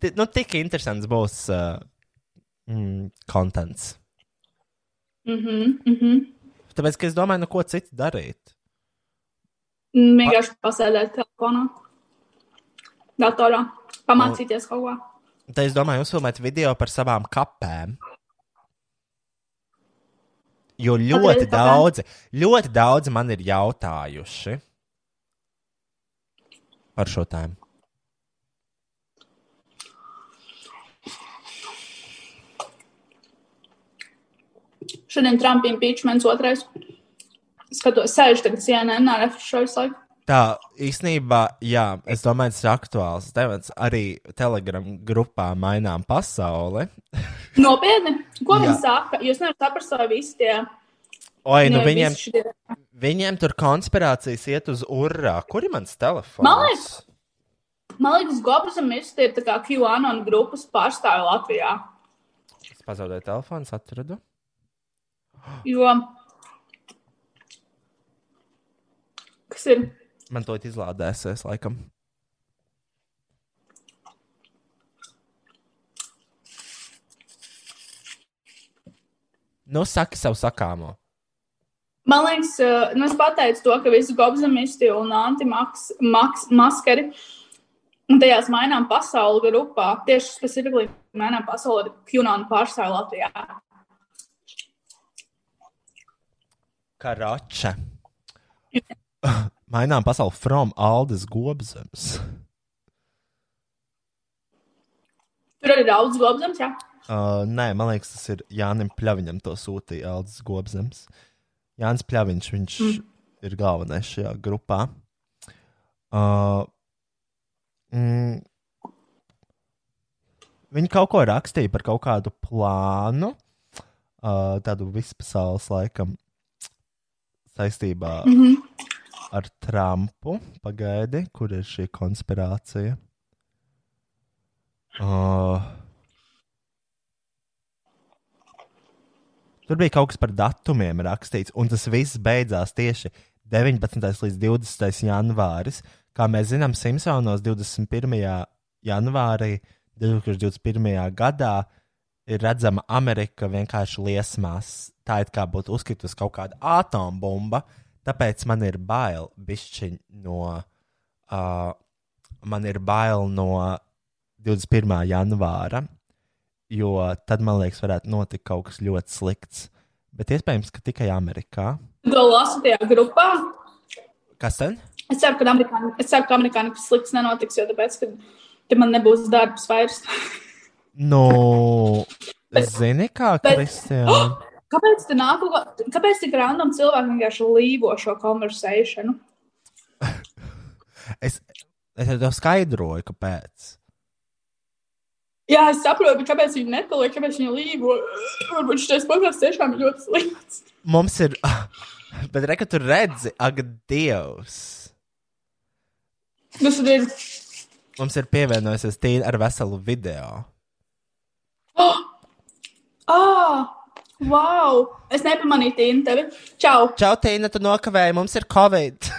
Ti- nu, tik interesants būs uh, mm, kontents. Mhm. Mhm. Tāpēc, ka es domāju, nu, ko citu darīt. Vienkārši pasēdēt telefonā, datorā, pamācīties kaut ko. Tad es domāju, uzfilmēt video par savām kapēm. Jo ļoti kapēm? daudzi, ļoti daudzi man ir jautājuši par šo tēmu. Šodien Trumpa impeachments otrais. Skatos, sēž tagad CNN, refreshojos laiku. Tā īstenībā, jā, es domāju, tas ir aktuāls temats. Arī Telegram grupā mainām pasauli. Nopietni? Ko viņi saka? Jūs nevarat saprast, vai visi tie. Oi, nu viņiem, šitie- viņiem tur konspirācijas iet uz urā. Kur ir mans telefons? Man liekas, man liekas, Gobsam ir tie tā kā QAnon grupas pārstāvi Latvijā. Es pazaudēju telefonu, atradu. Jo. Kas ir? Man to izlādēsies, laikam. Nu, saki savu sakāmo. Man liekas, uh, nu es pateicu to, ka visi gobzemisti un antimaskari un tajās mainām pasauli grupā. Tieši specifiski mainām pasauli ar QAnon pārstāvi Latvijā. Karača. Mainām pasauli from Aldas Gobzems. Tur arī daudz gobzems, jā. Uh, nē, man liekas, tas ir Jānis Pļaviņam to sūtīja Aldas Gobzems. Jānis Pļaviņš, viņš mm. ir galvenais šajā grupā. Uh, mm, viņi kaut ko rakstīja par kaut kādu plānu, uh, tādu vispasaules laikam saistībā Mhm. ar Trumpu. Pagaidi, kur ir šī konspirācija? Uh, Tur bija kaut kas par datumiem rakstīts, un tas viss beidzās tieši 19. līdz 20. janvāris. Kā mēs zinām, Simpsonos 21. janvārī 2021. gadā ir redzama Amerika vienkārši liesmās. Tā it kā būtu uzkritusi kaut kāda atombumba, tāpēc man ir bail bišķiņ no. Uh, man ir bail no 21. janvāra, jo tad, man liekas, varētu notikt kaut kas ļoti slikts. Bet iespējams, ka tikai Amerikā. To lasu tajā grupā. Kas tad? Es ceru, ka amerikāņi, es ceru, ka amerikāņi kas slikts nenotiks, jo tāpēc, ka, man nebūs darbs vairs. Nu, zini, kā Bet- Kristiāna. Kāpēc tā nāk? Kāpēc tik random cilvēki vienkārši līvo šo konversēšanu? Es, es tev skaidroju, kāpēc. Jā, es saprotu, bet kāpēc viņi nepaliek, kāpēc viņi līvo? Varbūt šis podkāsts tiešām ir ļoti slikts. Mums ir. Bet re, ka tu redzi, ak, Dievs. Tas tad ir. Mums ir pievienojusies tīri ar veselu video. Oh! Ah! Wow! Es nepamanīju Tīnu tevi. Čau! Čau, Tīna, tu nokavēji, mums ir Covid.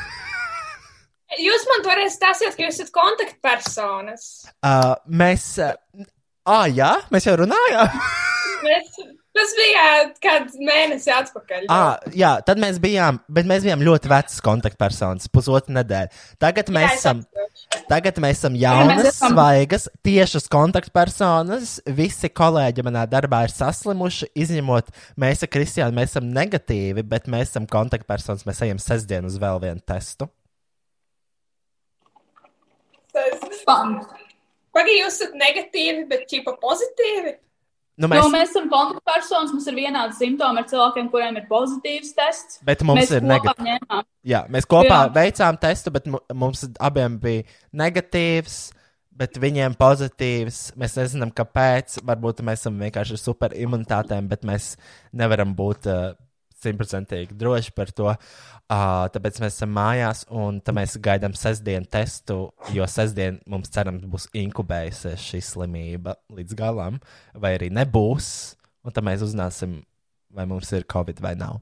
Jūs man toreiz stāstījāt, ka jūs esat kontaktpersonas. Uh, mēs. Uh, ah, jā, mēs jau runājām. Mēs, tas bija kāds mēnesis atpakaļ. Ah, jā, tad mēs bijām, bet mēs bijām ļoti vecas kontaktpersonas, pusotru nedēļu. Tagad mēs Jā, es esam, tagad mēs esam jaunas, mēs esam- svaigas, tiešas kontaktpersonas. Visi kolēģi manā darbā ir saslimuši, izņemot mēs ar Kristiānu. Mēs esam negatīvi, bet mēs esam kontaktpersonas. Mēs ejam sestdien uz vēl vienu testu. Pagaidām, jūs esat negatīvi, bet ķipa pozitīvi. Nu, Mēs... mēs, Jo mēs esam kontaktpersonas, mums ir vienādi simptomi ar cilvēkiem, kuriem ir pozitīvs tests. Bet mums mēs ir negatīvs. Jā, mēs kopā Jā. Veicām testu, bet mu- mums abiem bija negatīvs, bet viņiem pozitīvs. Mēs nezinām, kāpēc. Varbūt mēs esam vienkārši ar super imunitātēm, bet mēs nevaram būt uh, simtprocentīgi droši par to. Uh, tāpēc mēs esam mājās, un mēs gaidām sestdienu testu, jo sestdien mums cerams būs inkubējusies šī slimība līdz galam, vai arī nebūs. Un tad mēs uzzināsim, vai mums ir covid vai nav.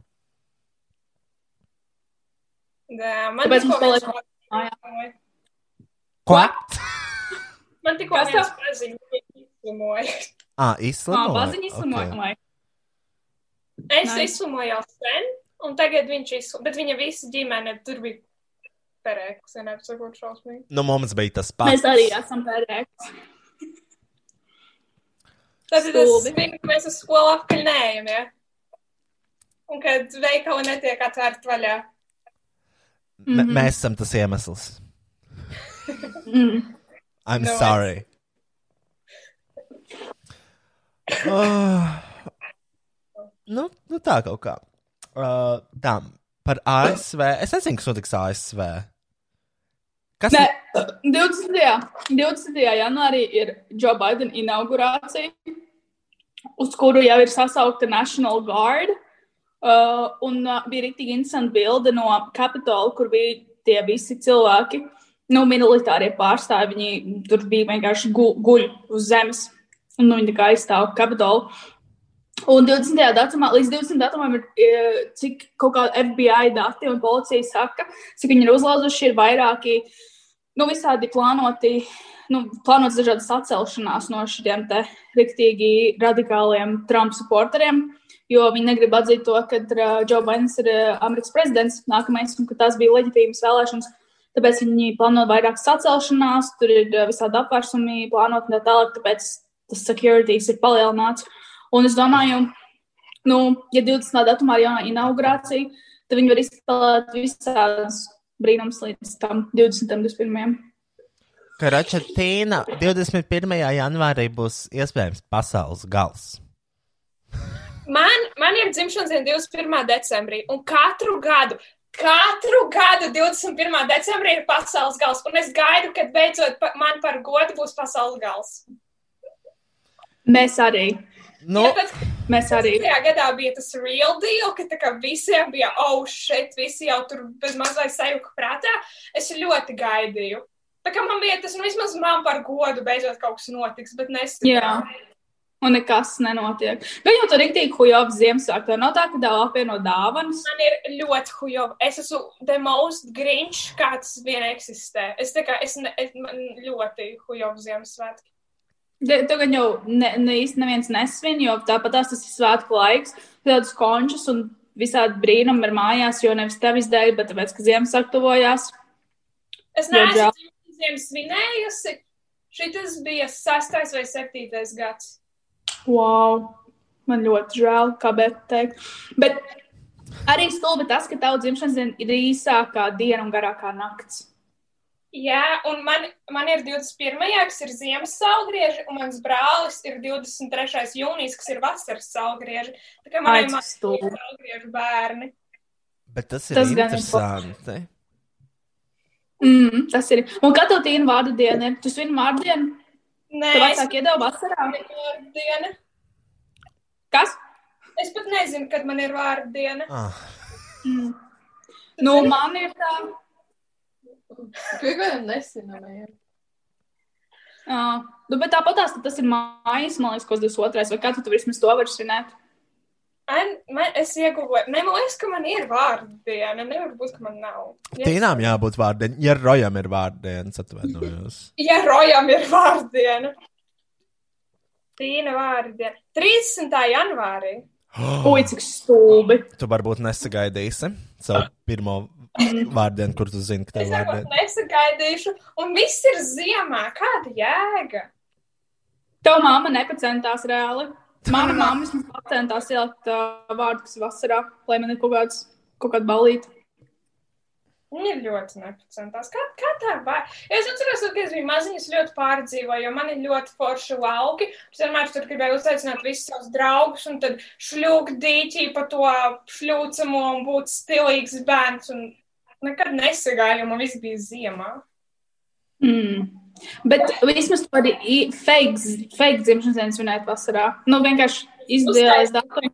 Jā, man Tāpēc tikko mums paliek paziņoja. Ko? Man tikko tev? paziņoja, izslimoja. Ah, Ā, izslimoja. baziņa izslimoja. Ok. vai? Es Nice. izslimoju jau sen, un tagad viņš izslimoja. Bet viņa visa ģimene tur bija perēks, ja neapsakot šausmīgi. Nu, mums bija tas pats. Mēs arī esam pērēks. Tas ir tas, ka mēs uz skolu apkaļ neejam, ja? Un kad veikali netiek atvērti vaļā. M Mhm. Mēs esam tas iemesls. Mm. I'm No, sorry. Oh. Nu, nu, tā kaut kā. Uh, tā, par ASV. Es nezinu, kas notiks ASV. Kas Nē, 20. 20. janvārī ir Joe Biden inaugurācija, uz kuru jau ir sasaukta National Guard. Uh, un uh, bija rīktīgi interesanti bilde no Kapitola, kur bija tie visi cilvēki, nu, militārie pārstāvji. Viņi tur bija vienkārši gu, guļ uz zemes, un nu, viņi tā kā aizstāv Kapitolu. Un 20. datumā, līdz 20. datumam ir, e, cik kaut kāda FBI dati un policija saka, cik viņi ir uzlauzuši, ir vairāki, nu, visādi plānoti, nu, plānotas dažādas atcelšanās no šiem te riktīgi radikāliem Trump supporteriem, jo viņi negrib atzīt to, ka uh, Joe Bidens ir uh, Amerikas prezidents nākamais un ka tās bija leģitīmas vēlēšanas. Tāpēc viņi plāno vairākas atcelšanās, tur ir uh, visādi apvērsumi plānoti un tā tālāk, tāpēc tas securities ir palielināts. Un es domāju, nu, ja 20. datumā ir jaunā inaugurācija, tad viņi var izspēlēt visādas brīnums līdz tam 20. un 21. Karača Tīna 21. janvārī būs iespējams pasaules gals. Man, man ir dzimšanas diena 21. decembrī, un katru gadu, katru gadu 21. decembrī ir pasaules gals, un es gaidu, kad beidzot pa, man par godu būs pasaules gals. Mēs arī. Nu, Ja, tad, Mēs arī. Tajā gadā bija tas real deal, ka tā kā visiem bija, oh, šeit visi jau tur bez mazliet sajūta prātā. Es ļoti gaidīju. Tā kā man bija tas, nu, vismaz man par godu beidzot kaut kas notiks, bet nes. Jā. Un nekas nenotiek. Gan jau tur ir tik hujovs Ziemassvētku. Nav tā, ka tev apvieno dāvanas. Man ir ļoti hujova. Es esmu the most grinch, kāds vien eksistē. Es tā kā, es, ne, es man ļoti hujova Ziemassvētku. Tu gan jau ne, ne īsti neviens nesvin, jo tāpat tās tas ir svētku laiks. Tādas končas un visādi brīnumi ir mājās, jo nevis tevis dēļ, bet tāpēc, ka Ziemassvētku tuvojās. Es neesmu dzimšanas svinējusi. Šitas bija sastais vai septītais gads. Wow! Man ļoti žēl, kā bet teikt. Bet arī stulbi tas, ka tavs dzimšanas diena ir īsākā diena un garākā nakts. Jā, un man, man ir 21. kas ir ziemas saulgrieži, un mans brālis ir 23. jūnijas, kas ir vasaras saulgrieži. Tā kā māsai ir stulbi. saulgriežu bērni. Bet tas ir Tas interesanti. Mm, tas ir. Un kad tev tīna vārdu diena? Tu svini vārdu dienu? Nē, Tu es vecāki iedeva vasarā? vārdu diena. Kas? Es pat nezinu, kad man ir vārdu diena. Ah. Mm. Nu, man ir tā. Pagaidām nesinājām. Uh, nu, bet tāpat tās, tas ir mājas, man liekas, kas 22. vai kā tu tur vismaz to vari svinēt? An, man, es iegūstu, ne, man liekas, ka man ir vārdiena. Nevar būt, ka man nav. Ja, Tīnām jābūt vārdiem. Ja Rojam ir vārdienas, atvainojos. ja Rojam ir vārdiena. Tīna vārdiena. 30. janvārī. Ui, cik stulbi. Tu varbūt nesagaidīsi savu pirmo vārdienu, kur tu zini, ka tev Es ir vārdiena. nesagaidīšu, un viss ir ziemā. Kāda jēga? Tev mamma nepacentās reāli. Mana mamma pacentās ielikt uh, vārdu, kas ir vasarā, lai man ir kaut kāds, kaut kāda balīta. Viņa ļoti nepacentās. Kā, kā tā var? Es atceros, ka, es biju maziņas, ļoti pārdzīvoju, jo man ir ļoti forši lauki. Es vienmēr tur gribēju uzaicināt visus savus draugus, un tad šļūkt dīķī pa to šļūcamo un būt stilīgs bērns. Un nekad nesagāju, jo man viss bija ziemā. Mm. Bet vismaz tu vari i- fake, fake dzimšanas dienas svinēt vasarā. Nu, vienkārši izdevās datumu.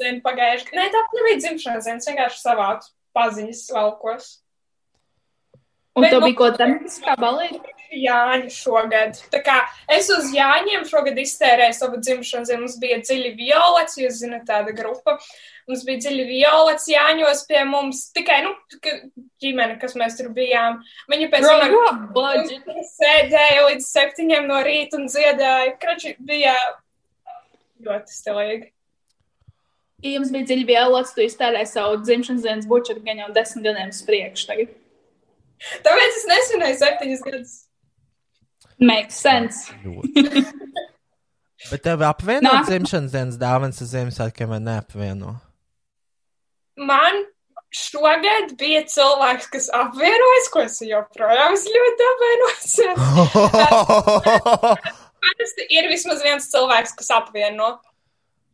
Diena pagājuši. Nē, tā nebija dzimšanas diena, vienkārši savācu paziņas laukos. Un Bet, tev nu, bija ko tematiskā balīta? Jāņa šogad. Tā kā es uz Jāņiem šogad iztērēju savu dzimšanas dienu. Mums bija dziļi violets, jūs zināt, tāda grupa. Mums bija dziļi violets Jāņos pie mums. Tikai, nu, ģimene, kas mēs tur bijām. Viņa pēc tam sēdēja līdz septiņiem no rīta un dziedāja. Krači bija ļoti stilīgi. Ja jums bija dziļi violots, tu iztērēji savu dzimšanas dienas bučetu gan jau desmit gadiem uz priekšu. Tagad. Tāpēc es nesvinēju septiņus gadus. Makes sense. Bet tev apvieno Nāk- dzimšanas dienas dāvanas ar Ziemassvētkiem vai neapvieno? Man šogad bija cilvēks, kas apvienojas, ko es joprojām ļoti apvienojis. Parasti ir vismaz viens cilvēks, kas apvieno.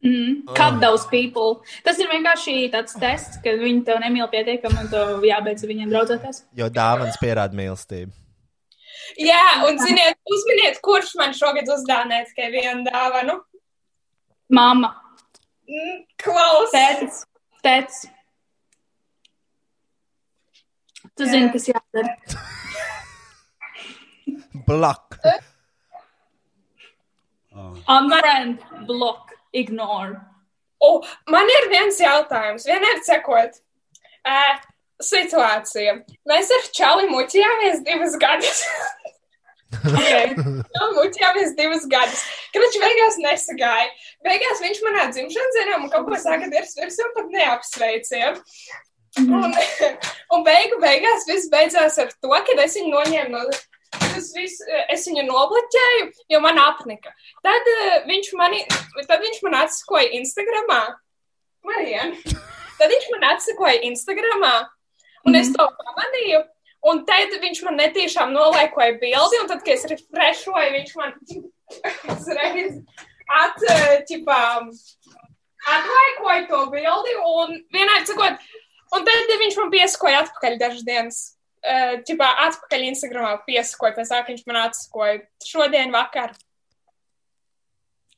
Mm. Cut those people. Tas ir vienkārši tāds tests, ka viņi tev nemīl pietiekami un tev jābeidz ar viņiem draudzēties. Jo dāvāns pierāda mīlestību. Jā, un ziniet, uzminiet, kurš man šogad uzdāvināja tikai vienu dāvanu. Mama. Mm, Klaus. Tētis. Tētis. Tu zini, kas jādara. Blak. Unfriend, block, ignore. O, man ir viens jautājums, vienmēr cekot. Uh, situācija. Mēs ar Čāli muļķījāmies divus gadus. okay. Muļķījāmies divus gadus. Viņš beigās nesagāja. Beigās viņš manā dzimšanas dienā un kaut ko saka, dirs virs un pat neapsveicīja. Un, un beigu beigās viss beidzās ar to, ka es viņu noņēmu no. Tas viss, es viņu nobloķēju, jo man apnika. Tad, uh, viņš, mani, tad viņš man atsakoja Instagramā. Marijan. Tad viņš man atsakoja Instagramā, un es to pamanīju. Un tad viņš man netīšām nolaikoja bildi, un tad, kad es refreshoju, viņš man uzreiz at, eh, atlaikoja to bildi. Un vienā sakot, un tad viņš man piesakoja atpakaļ dažas dienas. Uh, ķipā, atpakaļ Instagramā piesakoja, pēc tam, ka viņš man atsakoja šodien vakar.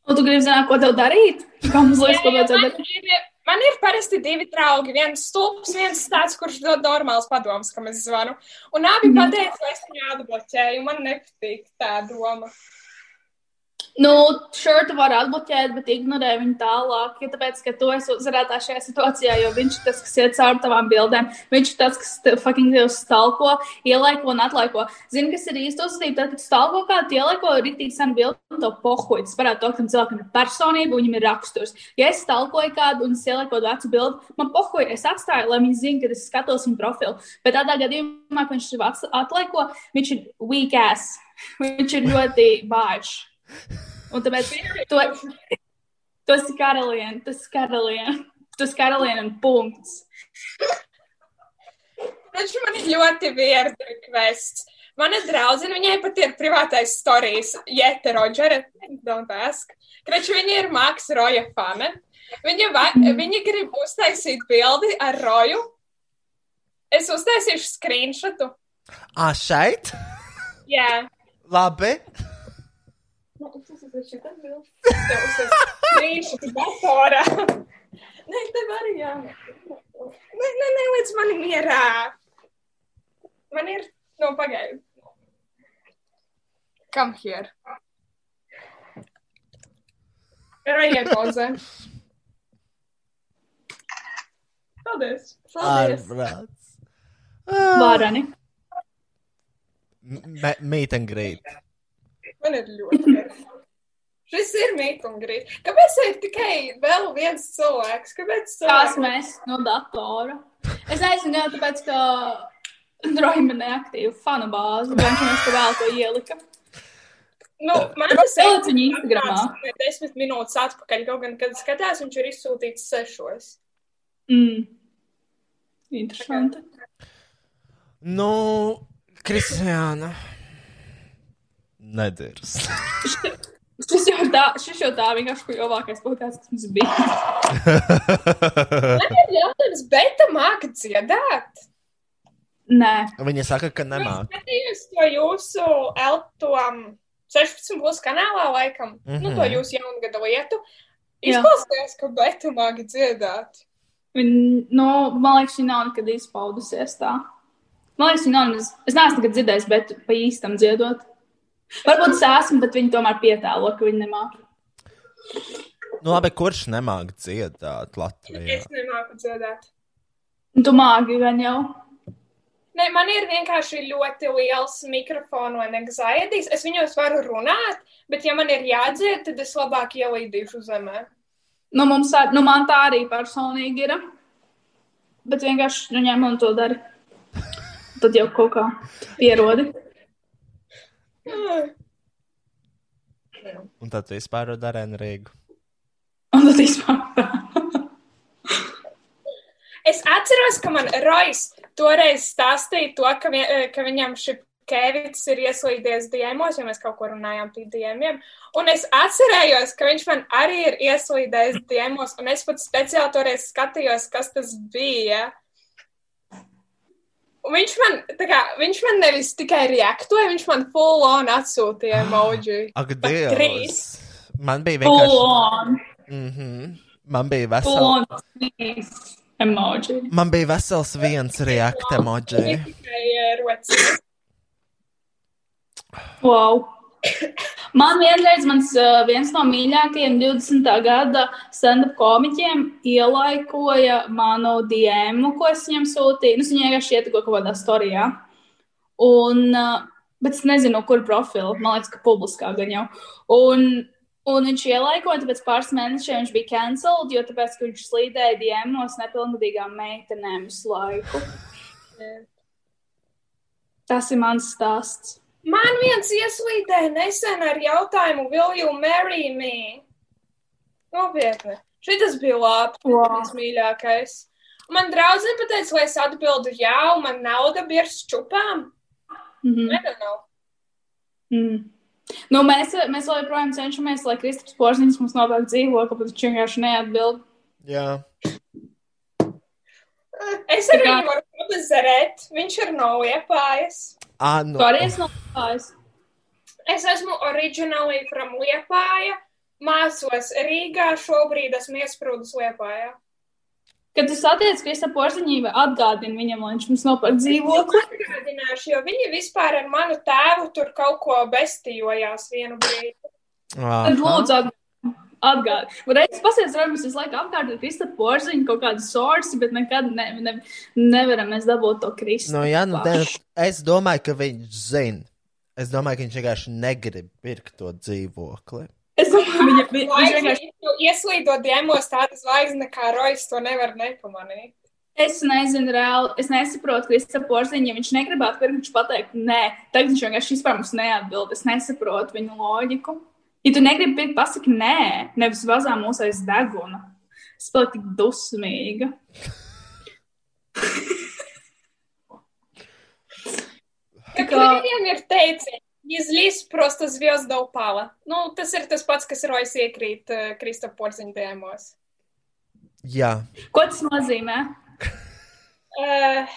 Un tu gribi zināt, ko tev darīt? Kā mums liekas, ko man, darīt? ir, man ir parasti divi draugi. Viens stulbs, viens tāds, kurš dod normāls padoms, kam es zvanu. Un abi mm pateica, ka es viņu atbloķēju. Man nepatīk tā doma. Nu, šur tu vari atbloķēt, bet ignorē viņu tālāk. Ja tāpēc, ka tu esi uzvarētā šajā situācijā, jo viņš ir tas, kas iet cauri tavām bildēm. Viņš ir tas, kas fucking tev stalko, ielaiko un atlaiko. Zini, kas ir īsta uzvedība? Tad, stalko kādu, ielaiko rītīgi senu bildi un to pohuļ. Tas varētu to, ka cilvēkam ir personība, viņam ir raksturs. Ja es stalkoju kādu un es ielieku vecu bildi, man pohuļ, es atstāju, lai viņi zinātu, ka es skatos viņa profilu. Bet tādā gadījumā, kad viņš atlaiko, viņš ir weak ass. Viņš ir ļoti vājš. Un tāpēc tu, tu esi karaliene, tu esi karaliene, tu esi karaliene un punkts. Taču man ir ļoti vierta requests. Mana draudzene, viņai pat ir privātais stāstījis, Jēta Rodžere, don't ask. Taču viņa ir Maks Roja fane. Viņa, va, viņa grib uztaisīt bildi ar Roju. Es uztaisīšu screenshotu. Ah, šeit? Jā. Labi. Nu, tas ir šī tā bilde. Tev uztaisīšu screenshotu datorā. Nē, tev arī jā. Nē, nē, nē, līdz manim mierā. Man ir, nu, pagaidi. Come here. Rajiet pozē. Paldies! Paldies! Ārprāts. Vārani. Me- Meet and greet. Man ir ļoti garš. Šis ir mītnes. Kāpēc ir tikai vēl viens cilvēks? Kāpēc Tās cilvēki? mēs no datora. Es nezinu, jau tāpēc, ka Droima neaktīva fanu bāzi. Viņš mums te vēl to ielika. Nu, man tas Ielikt viņu Instagramā. ir desmit minūtes atpakaļ. Kaut gan, kad skatās, viņš ir izsūtīts sešos. Mm. Interesanti. Nu, Kristiāna. Nedirs. Šis jau tā, šis jau tā vienkārši kļuvākais podkāsts, kas mums bija. Man ir jautājums, bet tā māca dziedāt? Nē. Viņa saka, ka nemāk. Skatījos to jūsu Eltom 16 plus kanālā laikam. Mm -hmm. Nu, to Mhm. jūsu jaungada lietu. Jā. Izklausījās, ka beta māca dziedāt. Viņa, nu, man liekas, viņa nav nekad izpaudusies tā. Man liekas, viņa nav. Es, es neesmu nekad dzirdējis, bet pa īstam dziedot. Varbūt es esmu, bet viņi tomēr pietālo, ka viņi nemāca. Nu, labi, kurš nemāk dziedāt Latvijā? Es nemāku dziedāt. Tu māki gan jau. Ne, man ir vienkārši ļoti liels mikrofonu anxiety. Es viņos varu runāt, bet, ja man ir jādzied, tad es labāk ielīdīšu zemē. Nu, mums, nu, man tā arī personīgi ir. Bet vienkārši nu, ņem un to dari. Tad jau kaut kā pierodi. Un tad vispār ar Darēnu Rīgu. Un tad vispār. Es atceros, ka man Rojas toreiz stāstīja to, ka, vi, ka viņam šī Kevits ir ieslīdies diemos, jo mēs kaut ko runājām par diemiem. Un es atcerējos, ka viņš man arī ir ieslīdējis diemos, un es pat speciāli toreiz skatījos, kas tas bija. Viņš man, kā, viņš man nevis tikai reaktoja, viņš man full on atsūtīja emoji. Ak, Dievs! trīs. Man bija Full vienkārši. on. Mm -hmm. Man bija Full vesels. Emoji. Man bija vesels viens reakta emoji. Eh. Wow. Man vienreiz mans, viens no mīļākajiem 20. gada stand-up komiķiem ielaikoja manu DM, ko es viņam sūtīju. Nu, es viņai vienkārši ietekko kaut kādā storijā. Un, bet es nezinu, kur profilu. Man liekas, ka publiskā gan jau. Un, un viņš ielaikoja, tāpēc pāris mēnešiem viņš bija cancelled, jo tāpēc, viņš slīdēja DM-os nepilngadīgām meitenēm visu laiku. Tas ir mans stāsts. Man viens ieslīdēja nesen ar jautājumu, will you marry me? Nopietni. Šis bija wow. mans mīļākais. Man draudzene pateica, lai es atbildu jā, un man nauda bija ar čupām. Mm -hmm. Nedomāju. Mm. Nu, mēs, mēs joprojām cenšamies, lai Kristaps Porziņš mums nopērk dzīvokli, bet viņš vienkārši neatbild. Jā. Es arī viņu varu pabazarēt. Viņš ir no Liepājas. Ah. Tu arī esi no Liepājas? Es esmu oriģināli from Liepāja. Mācos Rīgā, šobrīd esmu iesprūdus Liepājā. Kad tu satiec Kristapu Porziņu, atgādini viņam, lai viņš mums nopērk dzīvokli. Atgādināšu, jo viņi vispār ar manu tēvu tur kaut ko bestījojās vienu brīdi. Tad lūdzu atgādini. Reiz pasies, vai mums visu laiku apkārt ir Kristapu Porziņu kaut kāda sorsi, bet nekad ne, ne, nevaram mēs dabūt to Kristapu. Nu, jā, nu, te, es domāju, ka viņš zina. Es domāju, ka viņš vienkārši negrib pirkt to dzīvokli. Es domāju, viņa, vi- viņš vienkārši. Ieslīdot diemos tāda zvaigzne kā Rojas, to nevar nepamanīt. Es nezinu, reāli. Es nesaprotu, Kristofers Porziņš, ja viņš negribētu pirkt, viņš pateikt, nē, tagad viņš vienkārši vispār mums neatbild. Es nesaprotu viņu loģiku. Ja tu negribi pirkt, pasaki, nē, nevis vazā mūs aiz deguna. Es paliku tik dusmīga. Как William ir teicis, izlīs просто звезда упала. Nu, tas ir tas pats, kas Rojas iekrīt uh, Kristofa Porziņa dēmos. Jā. Ko tas nozīmē? Uh,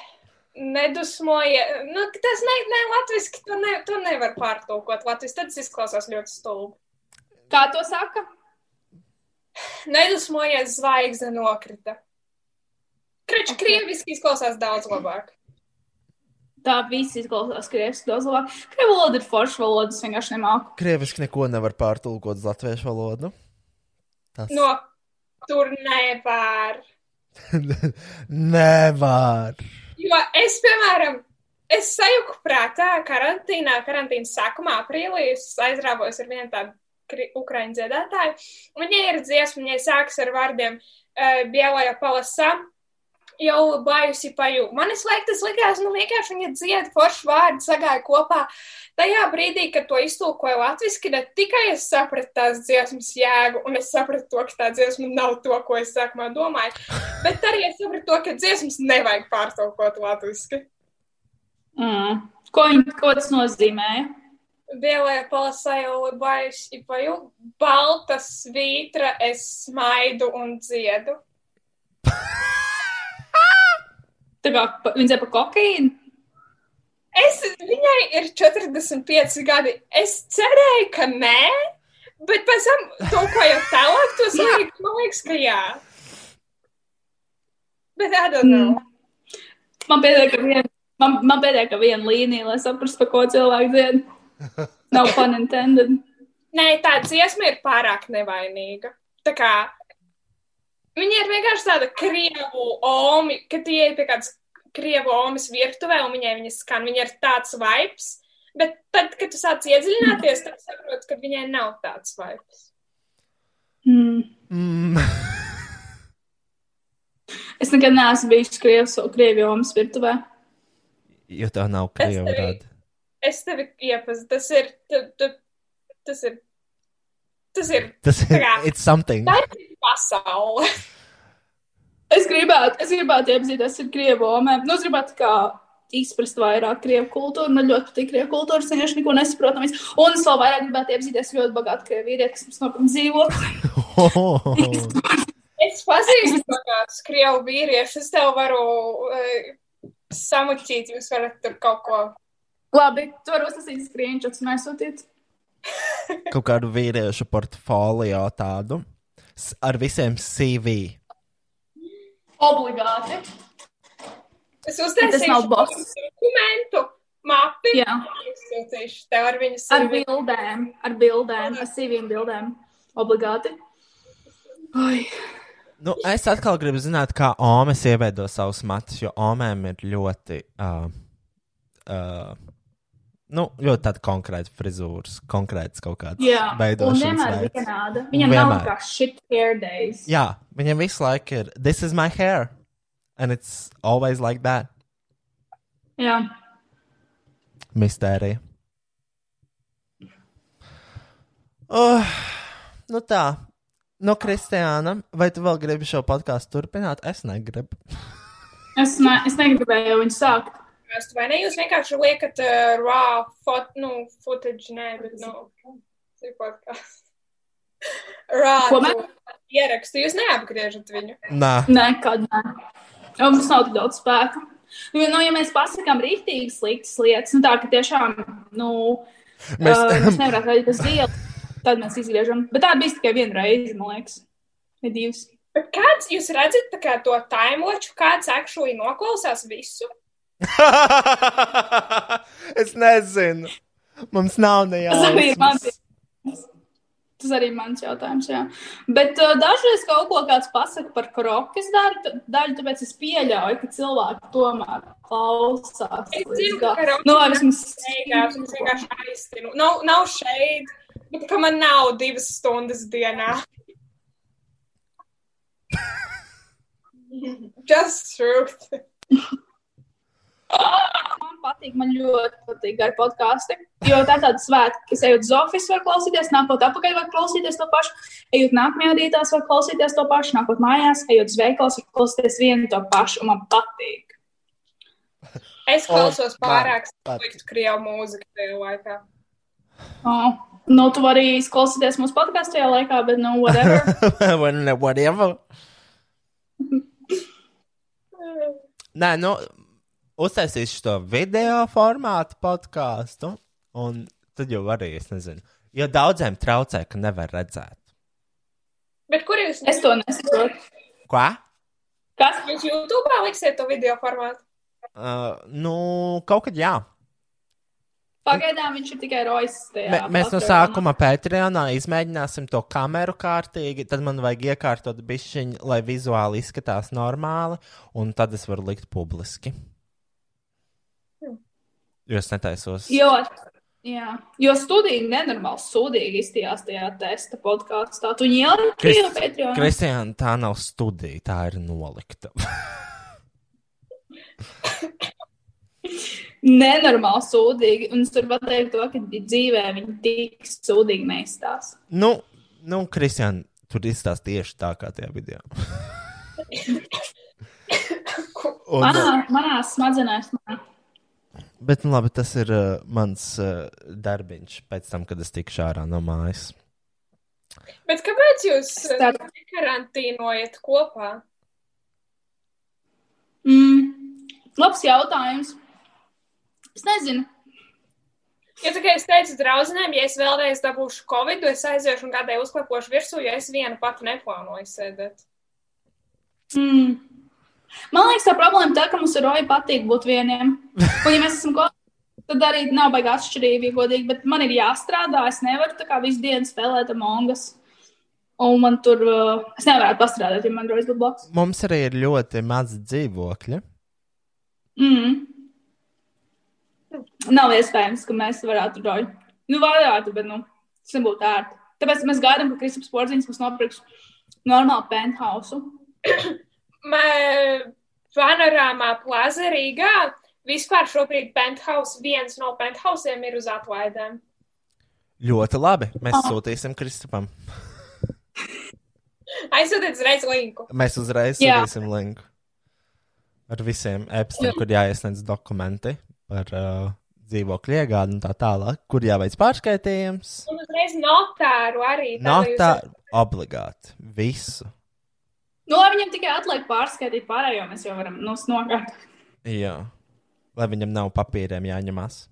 nedusmoja. Nu, tas ne, ne latviski, to, ne, to nevar pārtulkot latviski, tad tas izklausās ļoti stulbi. Kā to saka? Nedusmojies zvaigzne nokrita. Kriču okay. krieviski izklausās daudz labāk. Tā viss izklausās krieviski daudz labāk. Krievu valoda ir forša valoda, es vienkārši nemāku. Krieviski neko nevar pārtulkot uz latviešu valodu. Tas, No, tur nevar. Nevar. Jo es, piemēram, es sajuku prātā karantīnā, karantīnas sākumā, aprīlī, es aizrāvos ar vienu tādu ukraiņu dziedātāju. un Viņai ir dziesma, viņai sākas ar vārdiem uh, Bielāja palasā. Jau bajusi paju. Man laikam tas likās, nu vienkārši viņa dzied foršu vārdu sagāja kopā. Tajā brīdī, kad to iztulkoja latviski, ne tikai es sapratu tās dziesmas jēgu, un es sapratu to, ka tā dziesma nav to, ko es sākumā domāju, bet arī es sapratu to, ka dziesmas nevajag pārtulkot latviski. Mm. Ko, viņ, ko tas nozīmēja? Bielē palasēju libais, ipaju, balta svītra, es smaidu un dziedu. Tā kā pa- viņa dzēra pa kokaīnu? Es, viņai ir 45 gadi. Es cerēju, ka nē, bet pēc tam to, ko jau tālāk, to saprotu, man liekas, ka jā. Bet I don't know. Man pietiek, ka viena, man, pietiek, ka viena līnija, lai saprastu, pa ko cilvēku dzied. Nav pun intended. Nē, tā dziesma ir pārāk nevainīga. Tā kā viņa ir vienkārši tāda krievu omi, kad tie ir pie kādas krievu omas virtuvē un viņai viņas skan, viņa ir tāds vibes. Bet tad, kad tu sāc iedziļināties, tad saproti, ka viņai nav tāds vibes. Mm. Mm. Es nekad neesmu bijis Krievijas Krievijas virtuvē. Jo tā nav krievu rada. Es tevi iepazīstu. Tas ir. Tu, tu, tas ir. Tas ir. Tas ir kā-. Tā ir pasaule. Es gribētu, es gribētu iepazīties ar krievu omēm. Nu, es gribētu kā izprast vairāk krievu kultūru. Man ļoti patīk krievu kultūra, es vienkārši neko nesaprotu. Un es vēl vairāk gribētu iepazīties ļoti bagātu krievu vīrieti, kas mums nopirka dzīvokli. Es pazīstu kādus krievu vīriešus. Es tev varu uh, samuķīt, jūs varat tur kaut ko. Labi, tu vari uztaisīt screenshots un aizsūtīt. Kaut kādu vīriešu portfolio tādu ar visiem CV. Obligāti. Es Tas uztaisīšu dokumentu mapi. Jā. Izsūtīšu tev ar viņas Ar bildēm, ar bildēm, ar sīviem bildēm. Obligāti. Oi. Nu, es atkal gribu zināt, kā Omas ieveido savus matus, jo Omēm ir ļoti, uh, uh, nu, ļoti tāda konkrēta frizūras, konkrēts kaut kāds veidošanas vienmēr veids. vienāda. Viņam nav Vienmēr. kā shit hair days. Jā, viņam visu laiku ir, this is my hair, and it's always like that. Jā. Mistērija. Oh, nu tā. No Kristiāna, vai tu vēl gribi šo podkāstu turpināt? Es negribu. Es, ne, es negribēju viņu sākt. Jūs vai ne? Jūs vienkārši liekat uh, raw fot, nu, footage, nē, bet, nu, ir podkāsts. Raw ierakstu. Jūs neapgriežat viņu. Nē. Nē, kad nē. Jo mums nav tik daudz spēka. Nu, nu, ja mēs pasakām rīktīgi sliktas lietas, nu tā, ka tiešām, nu, Mēs- uh, mēs nevaram redzēt uz zielu, tad mēs izgriežam. Bet tā bija tikai viena reize, man liekas. Vai divas. Bet kāds jūs redzat kā to taimloču, kāds actually noklausās visu? es nezinu. Mums nav ne Tas arī ir mans, jautājums. Jā. Bet uh, dažreiz kaut ko kāds pasaka par krokas daļu, daļu, tāpēc es pieļauju, ka cilvēki tomēr klausās. Es zinu, ka karaoke Nu, vismaz beigās, es vienkārši aiztinu. Nav, nav šeit, bet ka man nav divas stundas dienā. Just truth. Man patīk, man ļoti patīk ar podkāstu. Jo tā ir tāda svēta, kas ejot uz oficiālu, var klausīties, nākot atpakaļ, var klausīties to pašu, ejot nākamajā dietā, var klausīties to pašu, nākot mājās, ejot uz veikalu, var klausīties vienu to pašu, un man patīk. Es klausos O, pārāk sliktu krievu mūziku tajā laikā. Oh. Nu, tu vari klausīties mūsu podkāstu tajā laikā, bet, nu, whatever. Whatever. Nē, nu, uztaisīšu to video formātu podkāstu, un tad jau arī, es nezinu, jo daudziem traucē, ka nevar redzēt. Bet kur jūs? Es to nesaprotu. Ko? Kas? Jūs YouTube liksiet to video formātu? Uh, nu, kaut kad jā. Pagaidām viņš ir tikai rojas. Mē, mēs no sākuma Patreonā izmēģināsim to kameru kārtīgi, tad man vajag iekārtot bišķiņu, lai vizuāli izskatās normāli, un tad es varu likt publiski. Jo es netaisos. Jo, jā, jo studija nenormāli sūdīgi izstījās tajā testa podkāstā. Tu jau ir Patreonā. Kristiāna, tā nav studija, tā ir nolikta. Nenormāli sūdīgi. Un es varu pateikt to, ka dzīvē viņi tik sūdīgi neizstās. nu, nu Kristiāna, tur izstāsta tieši tā kā tajā video. Un, Manā, manā smadzenēs. manā. Bet, nu, labi, tas ir uh, mans uh, darbiņš pēc tam, kad es tikšu ārā no mājas. Bet kāpēc jūs eh, karantīnojat kopā? Mm, labs jautājums. Es nezinu. Ja tikai es teicu draudzenēm, ja es vēlreiz dabūšu covid, es aiziešu un kādai uzklepošu virsū, jo es viena pati neplānoju sēdēt. Mm. Man liekas, tā problēma tā, ka mums ar Roju patīk būt vieniem. Un, ja mēs esam kopā, tad arī nav baigā atšķirība, godīgi. Bet man ir jāstrādā. Es nevaru tā kā visu dienu spēlēt mongas. Un man tur, uh, es nevaru pastrādāt, ja man būtu blakus. Mums arī ir ļoti maz dzīvokļi. Mm. Nav iespējams, ka mēs varētu Roju. Nu, varētu, bet, nu, tas nebūtu ērti. Tāpēc mēs gaidām, ka Kristaps Porziņš mums nopirks normālu penthouse. Panorāmā plaza Rīgā. Vispār šobrīd penthouse, viens no penthausiem ir uz atlaidēm. Ļoti labi. Mēs sūtīsim Kristupam. Aizsūtiet uzreiz linku. Mēs uzreiz Jā. sūtīsim linku ar visiem apstiem, kur jāiesniedz dokumenti par uh, dzīvokļu iegādi un tā tālāk, kur jāveic pārskaitījums. Un uzreiz notāru arī. tā, lai jūs- Notā obligāti visu. Nu, lai viņam tikai atliek pārskaitīt pārējo, mēs jau varam nu, nokārtot. Jā. Lai viņam nav papīriem jāņemās.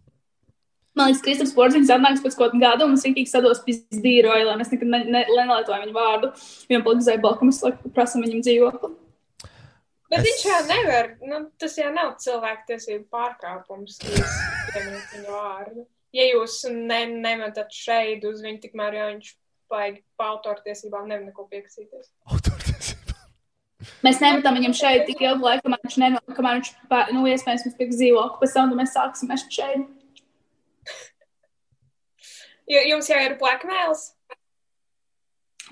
Man liekas, Kristaps Porziņš atnāks pēc kaut kāda gada, un es vienkārši sados pizdīroju, lai mēs nekad ne, ne, nelietojam viņu vārdu. Viņam palika zēbalka, mēs prasam viņam dzīvokli. Bet Es- viņš jau nevar, nu, tas jau nav cilvēktiesību pārkāpums, pieminat viņu vārdu. Ja jūs ne, nemetat šeit uz viņu, tikmēr jau viņš baigi pa autortiesībām nevar neko pieksīties. Mēs nemetam viņam šeit tik ilgu laiku, kamēr viņš, neno, kamēr viņš pā- nu, iespējams mums pirks dzīvokli, pēc tam mēs sāksim mest šeit. Jums jau ir blackmails.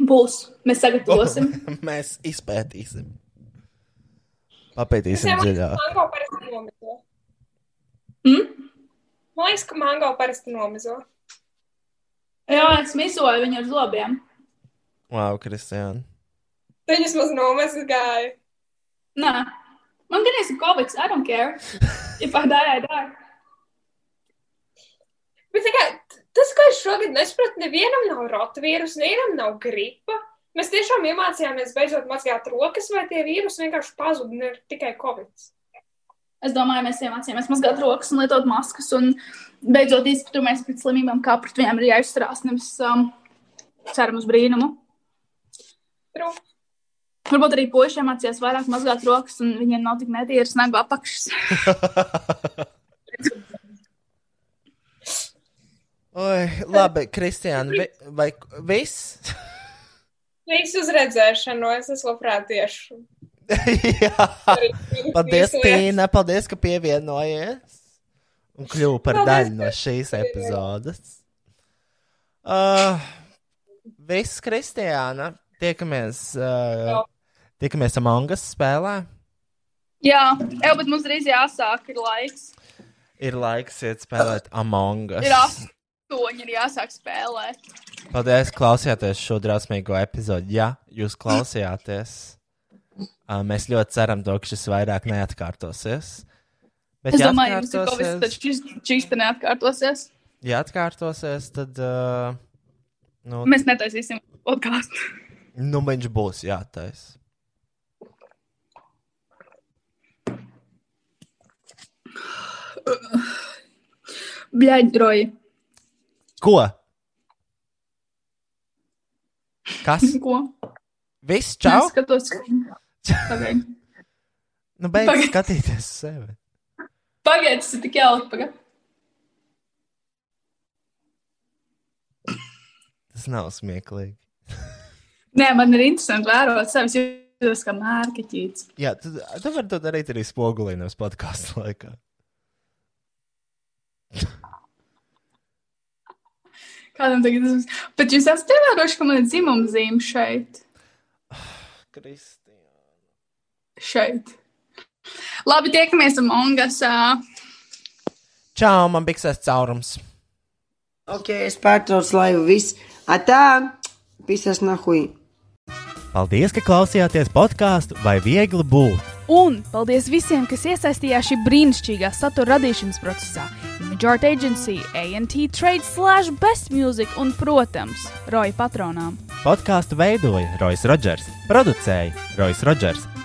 Būs. Mēs sagatavosim. Mēs izpētīsim. Papētīsim dziļāk. Mango parasti nomizo. Mm? Man liekas, ka mango parasti nomizo. Jā, es misoju viņu ar zobiem. Wow, Kristiāna. Tad viņš maz nomazgāja. Nē, man gan ir Covid, I don't care. If I die, I die. Bet tikai tas, ko es šogad nesapratu, nevienam nav rotvīrus, nevienam nav gripa. Mēs tiešām iemācījāmies beidzot mazgāt rokas, vai tie vīrusi vienkārši pazuda, ne tikai covid. Es domāju, mēs iemācījāmies mazgāt rokas un lietot maskas. Un beidzot izpratām pret slimībām, kā pret viņiem ir jāizturās. Nevis um, ceram uz brīnumu. True. Varbūt arī puiši iemācījās vairāk mazgāt rokas, un viņiem nav tik netīras nagu apakšas. Oi, labi, Kristiāna, vai viss? Visu uz redzēšanu, es esmu labprāt tieši. Jā, paldies, Tīna, paldies, ka pievienojies un kļuvu par Paldies, daļu no šīs epizodes. Uh, viss, Kristiāna, tiekamies, uh, tiekamies Among Us spēlē. Jā, jau, bet mums drīz jāsāk, ir laiks. Ir laiks iet spēlēt Among Us. Ir astoņi, ir jāsāk spēlēt. Paldies, klausījāties šo drausmīgo epizodi. Ja jūs klausījāties, mēs ļoti ceram, to, ka šis vairāk neatkārtosies. Bet, es ja domāju, ka tas atkārtosies- ir šis šīs te neatkārtosies. Ja atkārtosies, tad. Uh, nu, Mēs netaisīsim podkāstu. nu, viņš būs jātaisa. Блядь, droji. Ko? Kas? Ko? Viss, čau! Es skatos, pagaidi. nu, beidz pagaid. skatīties uz sevi. Pagaidi, tas ir tik jauki, pagaidi. Tas nav smieklīgi. Nē, man ir interesanti vērot savus jūtas, kā mārketīts. Jā, tu, tu vari to darīt arī spogulī, nevis podkāstu laikā. Kādam tagad tas ir? Bet jūs esat ievērojuši, ka man ir dzimuma zīme šeit. Kristiāna. Šeit. Labi, tiekamies Amongasā. Čau, man biksēs caurums. Ok, es pārtraucu laivu. Viss. Atā, pisas nahui. Paldies, ka klausījāties podkāstu vai viegli būt. Un paldies visiem, kas iesaistījās šī brīnišķīgā satura radīšanas procesā. Image Art Agency, ANT Trade, Slash, Best Music un, protams, Roja patronām. Podkāstu veidoja Rois Rodžers, producēja Rois Rodžers,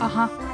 Aha!